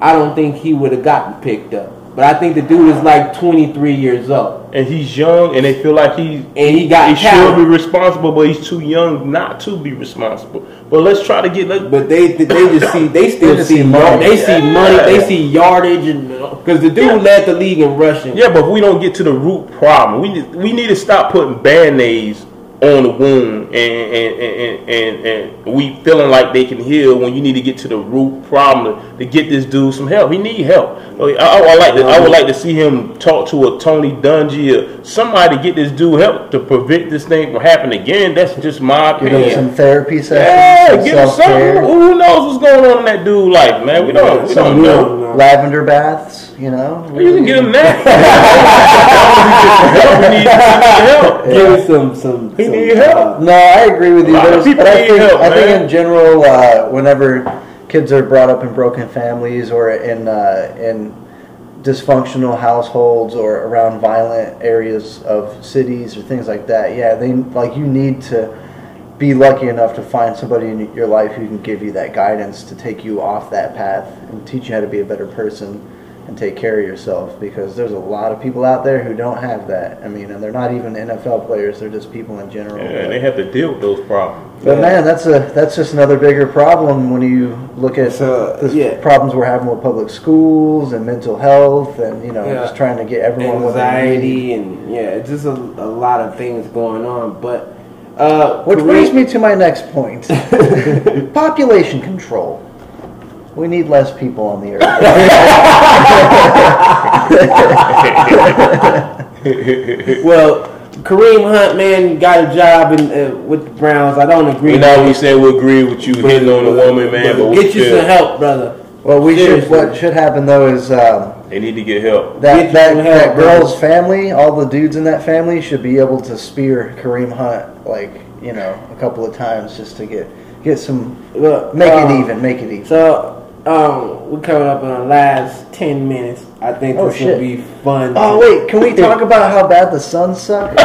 I don't think he would have gotten picked up. But I think the dude is like twenty three years old, And he's young, and they feel like he's and he got he should be responsible, but he's too young not to be responsible. But let's try to get. Let, But they they just see they still They see see money. money. They see money. They see yardage and because the dude Yeah. led the league in rushing. yeah, but if we don't get to the root problem, we we need to stop putting band aids on the wound, and and, and, and and we feeling like they can heal when you need to get to the root problem to, to get this dude some help. He need help. I, I, I like to, I would like to see him talk to a Tony Dungy or somebody to get this dude help to prevent this thing from happening again. That's just my Give opinion. some therapy sessions, Yeah, some give him self-care, something. Who knows what's going on in that dude life, man? We don't, we don't know. Lavender baths. You know, You can give him that. he need help. Give us some some. He some, need help. No, I agree with you. A lot of people but I need think, help, I think in general, uh, whenever kids are brought up in broken families or in uh, in dysfunctional households or around violent areas of cities or things like that, yeah, they like you need to be lucky enough to find somebody in your life who can give you that guidance to take you off that path and teach you how to be a better person and take care of yourself because there's a lot of people out there who don't have that. I mean, and they're not even NFL players; they're just people in general. Yeah, and they have to deal with those problems. But man, that's a that's just another bigger problem when you look at So, the yeah. problems we're having with public schools and mental health, and you know, Yeah. just trying to get everyone what they anxiety and yeah, it's just a, a lot of things going on. But uh, Which Kareem- brings me to my next point: population control. We need less people on the earth. well, Kareem Hunt man got a job in uh, with the Browns. I don't agree. We know we said we agree with you hitting on the woman, man, but we get you still- some help, brother. well, we should. What should happen though is. Um, They need to get help. That, Get that, help, that brother. girl's family, all the dudes in that family should be able to spear Kareem Hunt like you know a couple of times just to get get some Look, make uh, it even, make it even. So um, we're coming up on the last ten minutes. I think Oh, this shit. will be fun. Oh wait, can we talk about how bad the Suns suck? we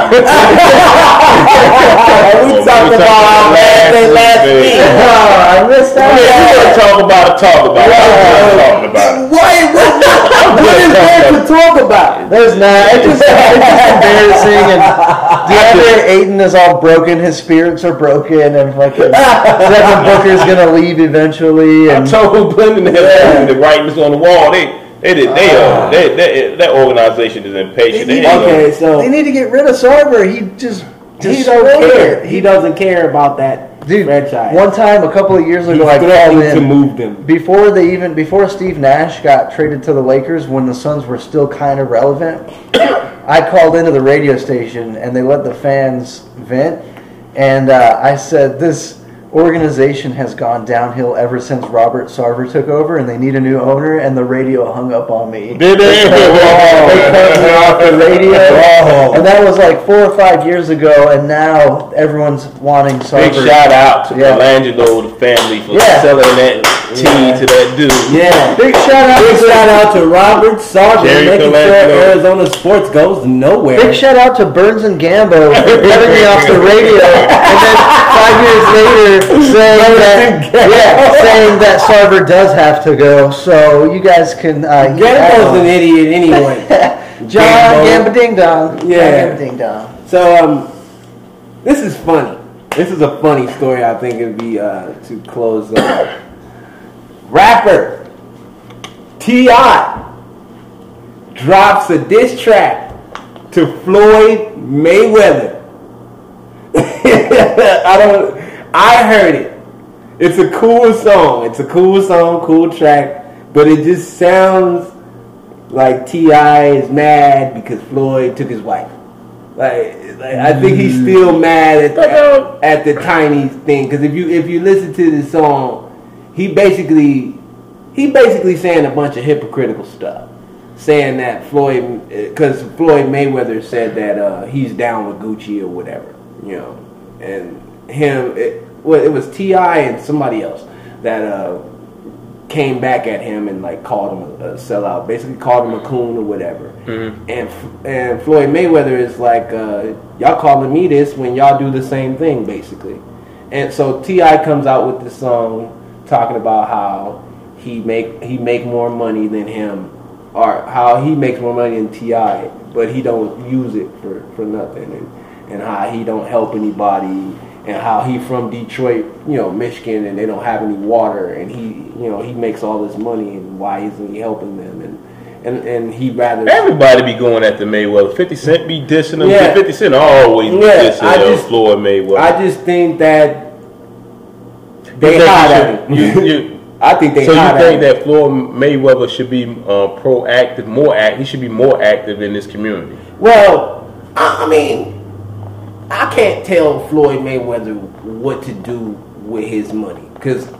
talked about how bad they last week. week. oh, I missed I mean, if you that. want to talk about it, talk about it. I don't want to talk about there to talk about. There's not. It's just, it's just embarrassing. And DeAndre Ayton is all broken. His spirits are broken, and fucking Devin Booker's gonna leave eventually. I And told Glendon that the writings on the wall. They they did they uh they, they, that organization is impatient. They, ain't Okay, gonna- so they need to get rid of Sarver. He just he destroyed don't care. He doesn't care about that Dude, franchise. one time a couple of years He's ago, I called threatening to in move them. before they even before Steve Nash got traded to the Lakers when the Suns were still kind of relevant. I called into the radio station and they let the fans vent, and uh, I said this organization has gone downhill ever since Robert Sarver took over, and they need a new owner. And the radio hung up on me. Did they? They cut me off the radio, and that was like four or five years ago. And now everyone's wanting Sarver. Big shout out to Yeah. Colangelo, the family, for Yeah. selling that tea to that dude. Yeah. Big shout out Big to shout out to Robert Sarver Jerry making sure Colangelo. Arizona sports goes nowhere. Big shout out to Burns and Gambo for cutting me off the radio, and then five years later saying that yeah, saying that Sarver does have to go. So you guys can uh, Gambo's an idiot anyway. John Gambo. Ding Dong. Yeah. Gamba Ding Dong. So um, this is funny. This is a funny story. I think it'd be uh, to close. Uh, rapper Ti drops a diss track to Floyd Mayweather. I don't. I heard it. It's a cool song. It's a cool song, cool track, but it just sounds like Ti is mad because Floyd took his wife. Like, like I think he's still mm. mad at, at, um, at the Tiny thing because if you if you listen to the song, he basically he basically saying a bunch of hypocritical stuff, saying that Floyd because Floyd Mayweather said that uh, he's down with Gucci or whatever, you know, and him it, well it was Ti and somebody else that uh, came back at him and like called him a, a sellout, basically called him a coon or whatever. And and Floyd Mayweather is like, uh, y'all calling me this when y'all do the same thing, basically. And so Ti comes out with this song talking about how he make he make more money than him, or how he makes more money than Ti, but he don't use it for for nothing, and and how he don't help anybody and how he from Detroit, you know, Michigan, and they don't have any water, and he, you know, he makes all this money, and why isn't he helping them? And and and he rather Everybody be going after Mayweather. Fifty Cent be dissing him. Yeah. Fifty Cent always Yeah, dissing I just- Floyd Mayweather. I just think that they You hot at him. you- you- I think they so you think at that Floyd Mayweather should be uh, proactive, more act? He should be more active in this community. Well, I, I mean, I can't tell Floyd Mayweather what to do with his money because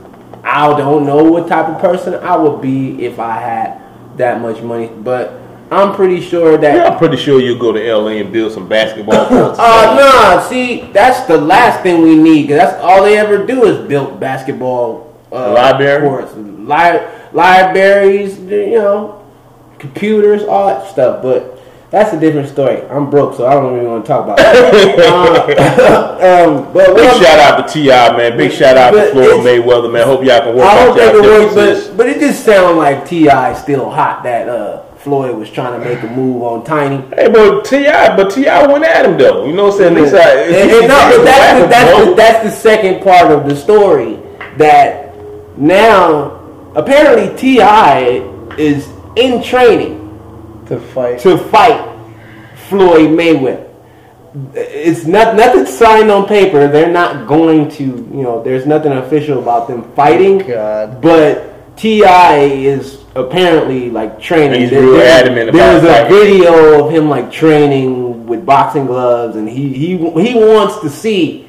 I don't know what type of person I would be if I had that much money. But I'm pretty sure that Yeah, I'm pretty sure you'll go to LA and build some basketball courts. Uh, nah, see, that's the last thing we need because that's all they ever do is build basketball uh, Library? courts, li- libraries, you know, computers, all that stuff. But that's a different story. I'm broke, so I don't even want to talk about that. uh, um, but Big what I'm- shout out to Ti, man. Big shout out to But Floyd Mayweather, man. Hope y'all can work I don't think it works, but, but it just sounds like Ti still hot that uh, Floyd was trying to make a move on Tiny. Hey, but Ti, but Ti went at him though. You know what I'm saying? At least And, and no, but that's the, that's, the, that's the second part of the story. That now apparently Ti is in training To fight. to fight Floyd Mayweather. It's not nothing signed on paper. They're not going to, you know, there's nothing official about them fighting. God. But Ti is apparently like training. He's There- real there's- adamant about There's a video of him like training with boxing gloves, and he he he wants to see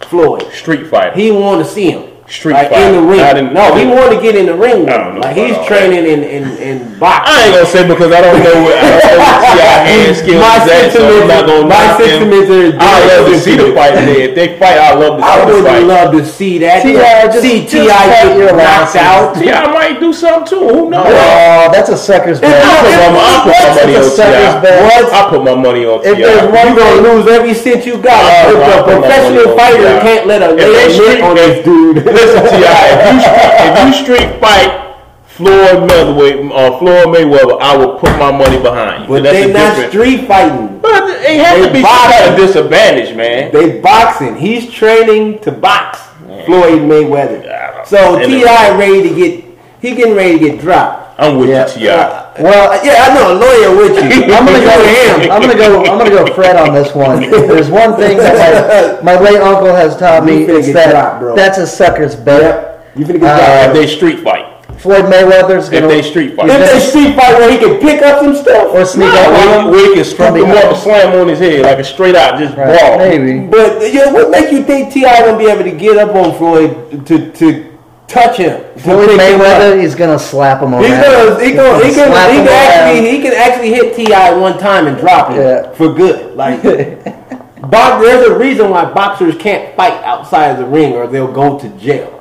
Floyd. Street fighter. He want to see him. Street like fighter. in the ring. In- no, he want to get in the ring. Know Like he's training in in in boxing. I ain't gonna say because I don't know what, I don't know what Ti hand skills My is so I'm not gonna my sentiments are. I love to see the fight. Man. If they fight, I love to see I would fight. love to see that. T.I. just- see Ti get knocked out. Ti might do something too. Who knows? Oh, that's a sucker's bet. I put my, I put my money on That's a sucker's Ti. I put my money on If Ti. there's one You gonna lose every cent you got. If a professional fighter can't let a lay a street- hit on this dude. Listen, Ti, if you street, if you street fight Floyd Mayweather, uh, Floyd Mayweather, I will put my money behind you. But they a not different- street fighting. But it has They to be boxing. of disadvantage, man. They boxing. He's training to box. Floyd Mayweather. So Ti ready to get. He getting ready to get dropped. I'm with Yeah. you, Ti. Well, Yeah, I know. A lawyer with you. I'm gonna You and go. him. I'm gonna go. I'm gonna go. Fred on this one. There's one thing that my, my late uncle has taught me. You It's that dropped, bro. that's a sucker's bet. Yep. You finna get Uh. If they street fight, Floyd Mayweather's if gonna if they street fight, If they street fight where he can pick up some stuff. or sneak no, up on him. we, we can scoop from him behind. up and slam on his head like a straight out just Right, brawl. Maybe. But you know, what make you think Ti gonna be able to get up on Floyd to to touch him? Floyd pick him up? Mayweather, he's gonna slap him. He's gonna, he gonna, he Slap he can actually, he can actually hit Ti one time and drop him Yeah. for good. Like, box, there's a reason why boxers can't fight outside of the ring or they'll go to jail.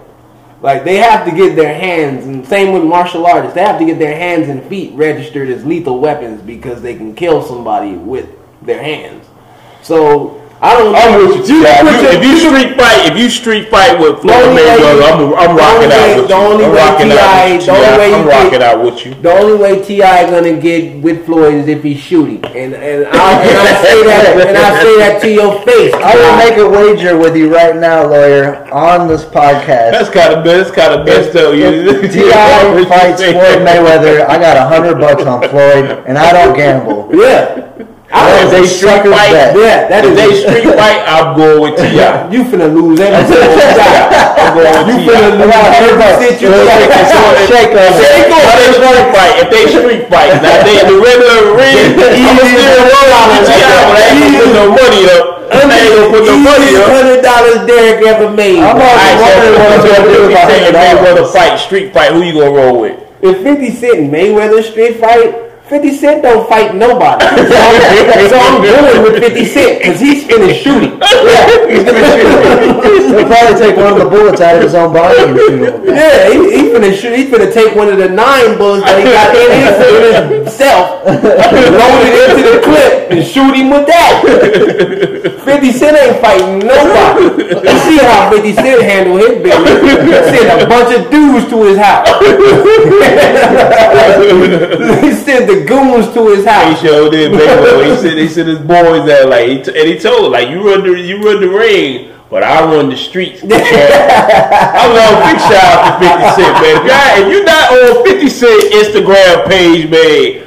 Like they have to get their hands, and same with martial artists, they have to get their hands and feet registered as lethal weapons because they can kill somebody with their hands. So I don't. I'm know. with you, Ti. can put If you, if you street fight, if you street fight with Floyd Mayweather, I'm, I'm rocking out way- with the you. only way T.I. the only way I'm rocking out with you. The only way Ti is gonna get with Floyd is if he's shooting, and and I, and I say that and I say that to your face. I will make a wager with you right now, lawyer, on this podcast. That's kind of that's kind of best though. You If Ti fights Floyd Mayweather, I got a hundred bucks on Floyd, and I don't gamble. Yeah, If they street fight, bet. yeah, that if is. they street fight, I'm going with Ti. you finna lose every single shot. I'm going with T.I. You finna lose every shit you got. Shake on If they it. go they street fight, if they street fight, now they in the regular ring, I'm still rolling with Ti, but I ain't gonna put no money up. I ain't gonna put no money up. hundred dollars Dereck ever made. I'm so wondering what I'm gonna do if with my $100. Mayweather fight, street fight, who you gonna roll with? If 50 Cent Mayweather street fight, 50 Cent don't fight nobody. So I'm, so I'm going with 50 Cent because he's finished shooting. He'll probably take one of the bullets out of his own body and shoot him. Yeah, he, he finna shoot. He finna take one of the nine bullets that he got in his, in himself, load it into the clip, and shoot him with that. 50 Cent ain't fighting nobody. You see how 50 Cent handle his business. He sent a bunch of dudes to his house. he sent the goons to his He house. showed it, Mayweather. He said he said his boys that like, he t- and he told like you run the you run the ring, but I run the streets. I'm on big shout out to 50 Cent, man. If, y'all, if you're not on 50 Cent Instagram page, man,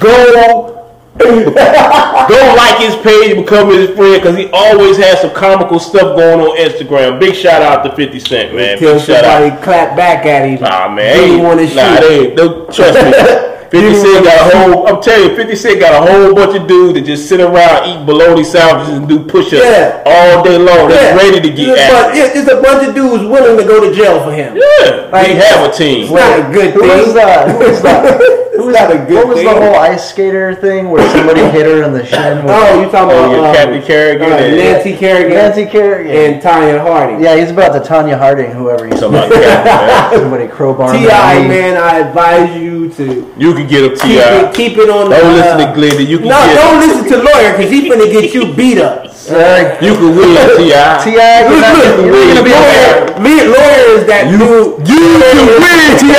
go. go like his page, become his friend, because he always has some comical stuff going on Instagram. Big shout out to 50 Cent, man. Till Big shout out. somebody clap back at him. Nah, man. He want to shoot. Nah, they. Don't, trust me. 50 Cent got a whole, I'm telling you, 50 Cent got a whole bunch of dudes that just sit around, eat bologna sandwiches, and do push ups Yeah. all day long. They're ready to get yeah, but at it. yeah, there's a bunch of dudes willing to go to jail for him. Yeah. Like, we have a team. It's not a good thing. was that? Who was that? It's not a good What was thing. the whole ice skater thing where somebody hit her in the shin? With Oh, you talking Oh, about yeah, um, Captain Kerrigan uh, and- Nancy Kerrigan Nancy Kerrigan. and Tonya Harding. yeah, he's about the Tonya Harding, whoever he's Talking about Captain, man. somebody crowbar. Ti man, I advise you to You can get him keep it, Ti. keep it on. the, Don't listen uh, to Glenn. You can No, get don't listen to lawyer because he's gonna get you beat up. Sir, You can win Ti. Ti, you're gonna be lawyer, me, lawyer is that dude. You can win Ti.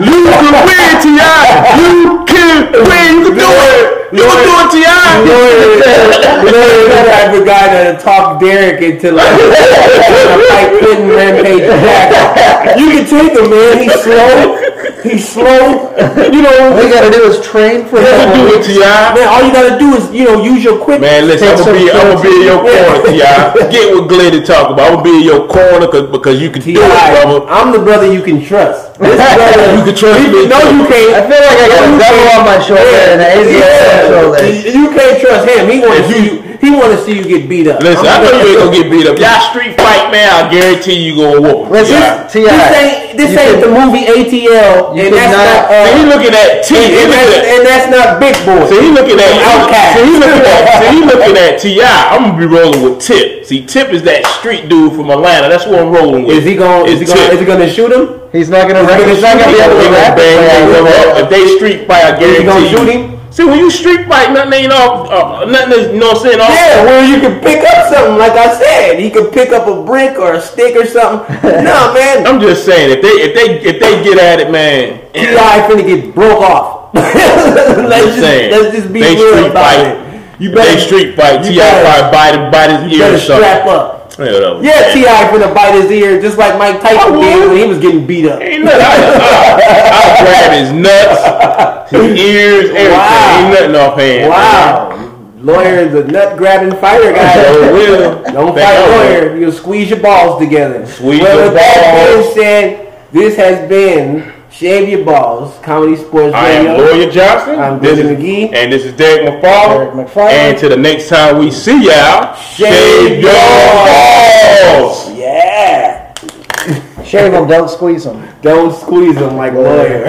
You can win Ti. You can win. You can do it. You can do it Ti. Lawyer is the type of guy that'll talk Dereck into like to fight Quinton Rampage Jackson. You can take him, man. He's slow. He's slow. You know, All you gotta do is train for him. can do it it. Ti. man. All you gotta do is you know use your quick. Man, listen, I'm Take gonna be, I'm gonna be in your corner, Ti. Get what Glenn to talk about. I'm gonna be in your corner cause, because you can do T.I., it, brother. I'm the brother you can trust. This brother, You can trust me. No, you can't. I feel like I got a devil on my shoulder and an angel on my shoulder. Yeah, you can't trust him. He want to see you. He want to see you get beat up. Listen, I I'm know you ain't gonna get beat up. Y'all street fight, man. I guarantee you gonna whoop. Listen, T.I. Ti, This ain't this you ain't could- the movie ATL, you and that's not- not. See, he uh, looking at T. and, and, that's, and that's not Big Boi. See, he looking at Outkast. See, he looking at. See, he looking at Ti. I'm gonna be rolling with Tip. See, Tip is that street dude from Atlanta. That's what I'm rolling with. Is he going? Is he going? Is he going to shoot him? He's not gonna. He's not gonna be shoot able to rap. bang them up. If they street fight, I Is he gonna guarantee shoot you. him? See, when you street fight, nothing ain't off. Uh, nothing is, you know what I'm saying? Off. Yeah, where you can pick up something, like I said, he could pick up a brick or a stick or something. no, man, I'm just saying, if they if they if they get at it, man. Ti finna get broke off. let's I'm just saying, let's just be they real street about fight. it. You If better they street fight. Ti better- probably bite bite his you ear or something. strap up. Yeah, whatever. Yeah, Ti finna bite his ear just like Mike Tyson did when he was getting beat up. Ain't nothing. I, I, I grab his nuts, his ears, everything. Wow. Ain't nothing off hand. Wow, lawyer is a nut grabbing fighter guy. Oh, sure will. Don't Think fight I will. lawyer. You'll squeeze your balls together. Squeeze well, your with that balls. being said, this has been Shave Your Balls, Comedy Sports I am Lawyer Johnson. I'm this Billy McGee. And this is Dereck McFarland. Dereck McFarland. And till the next time we see y'all, Shave your balls. Yeah. Shave them, don't squeeze them. Don't squeeze them like lawyer.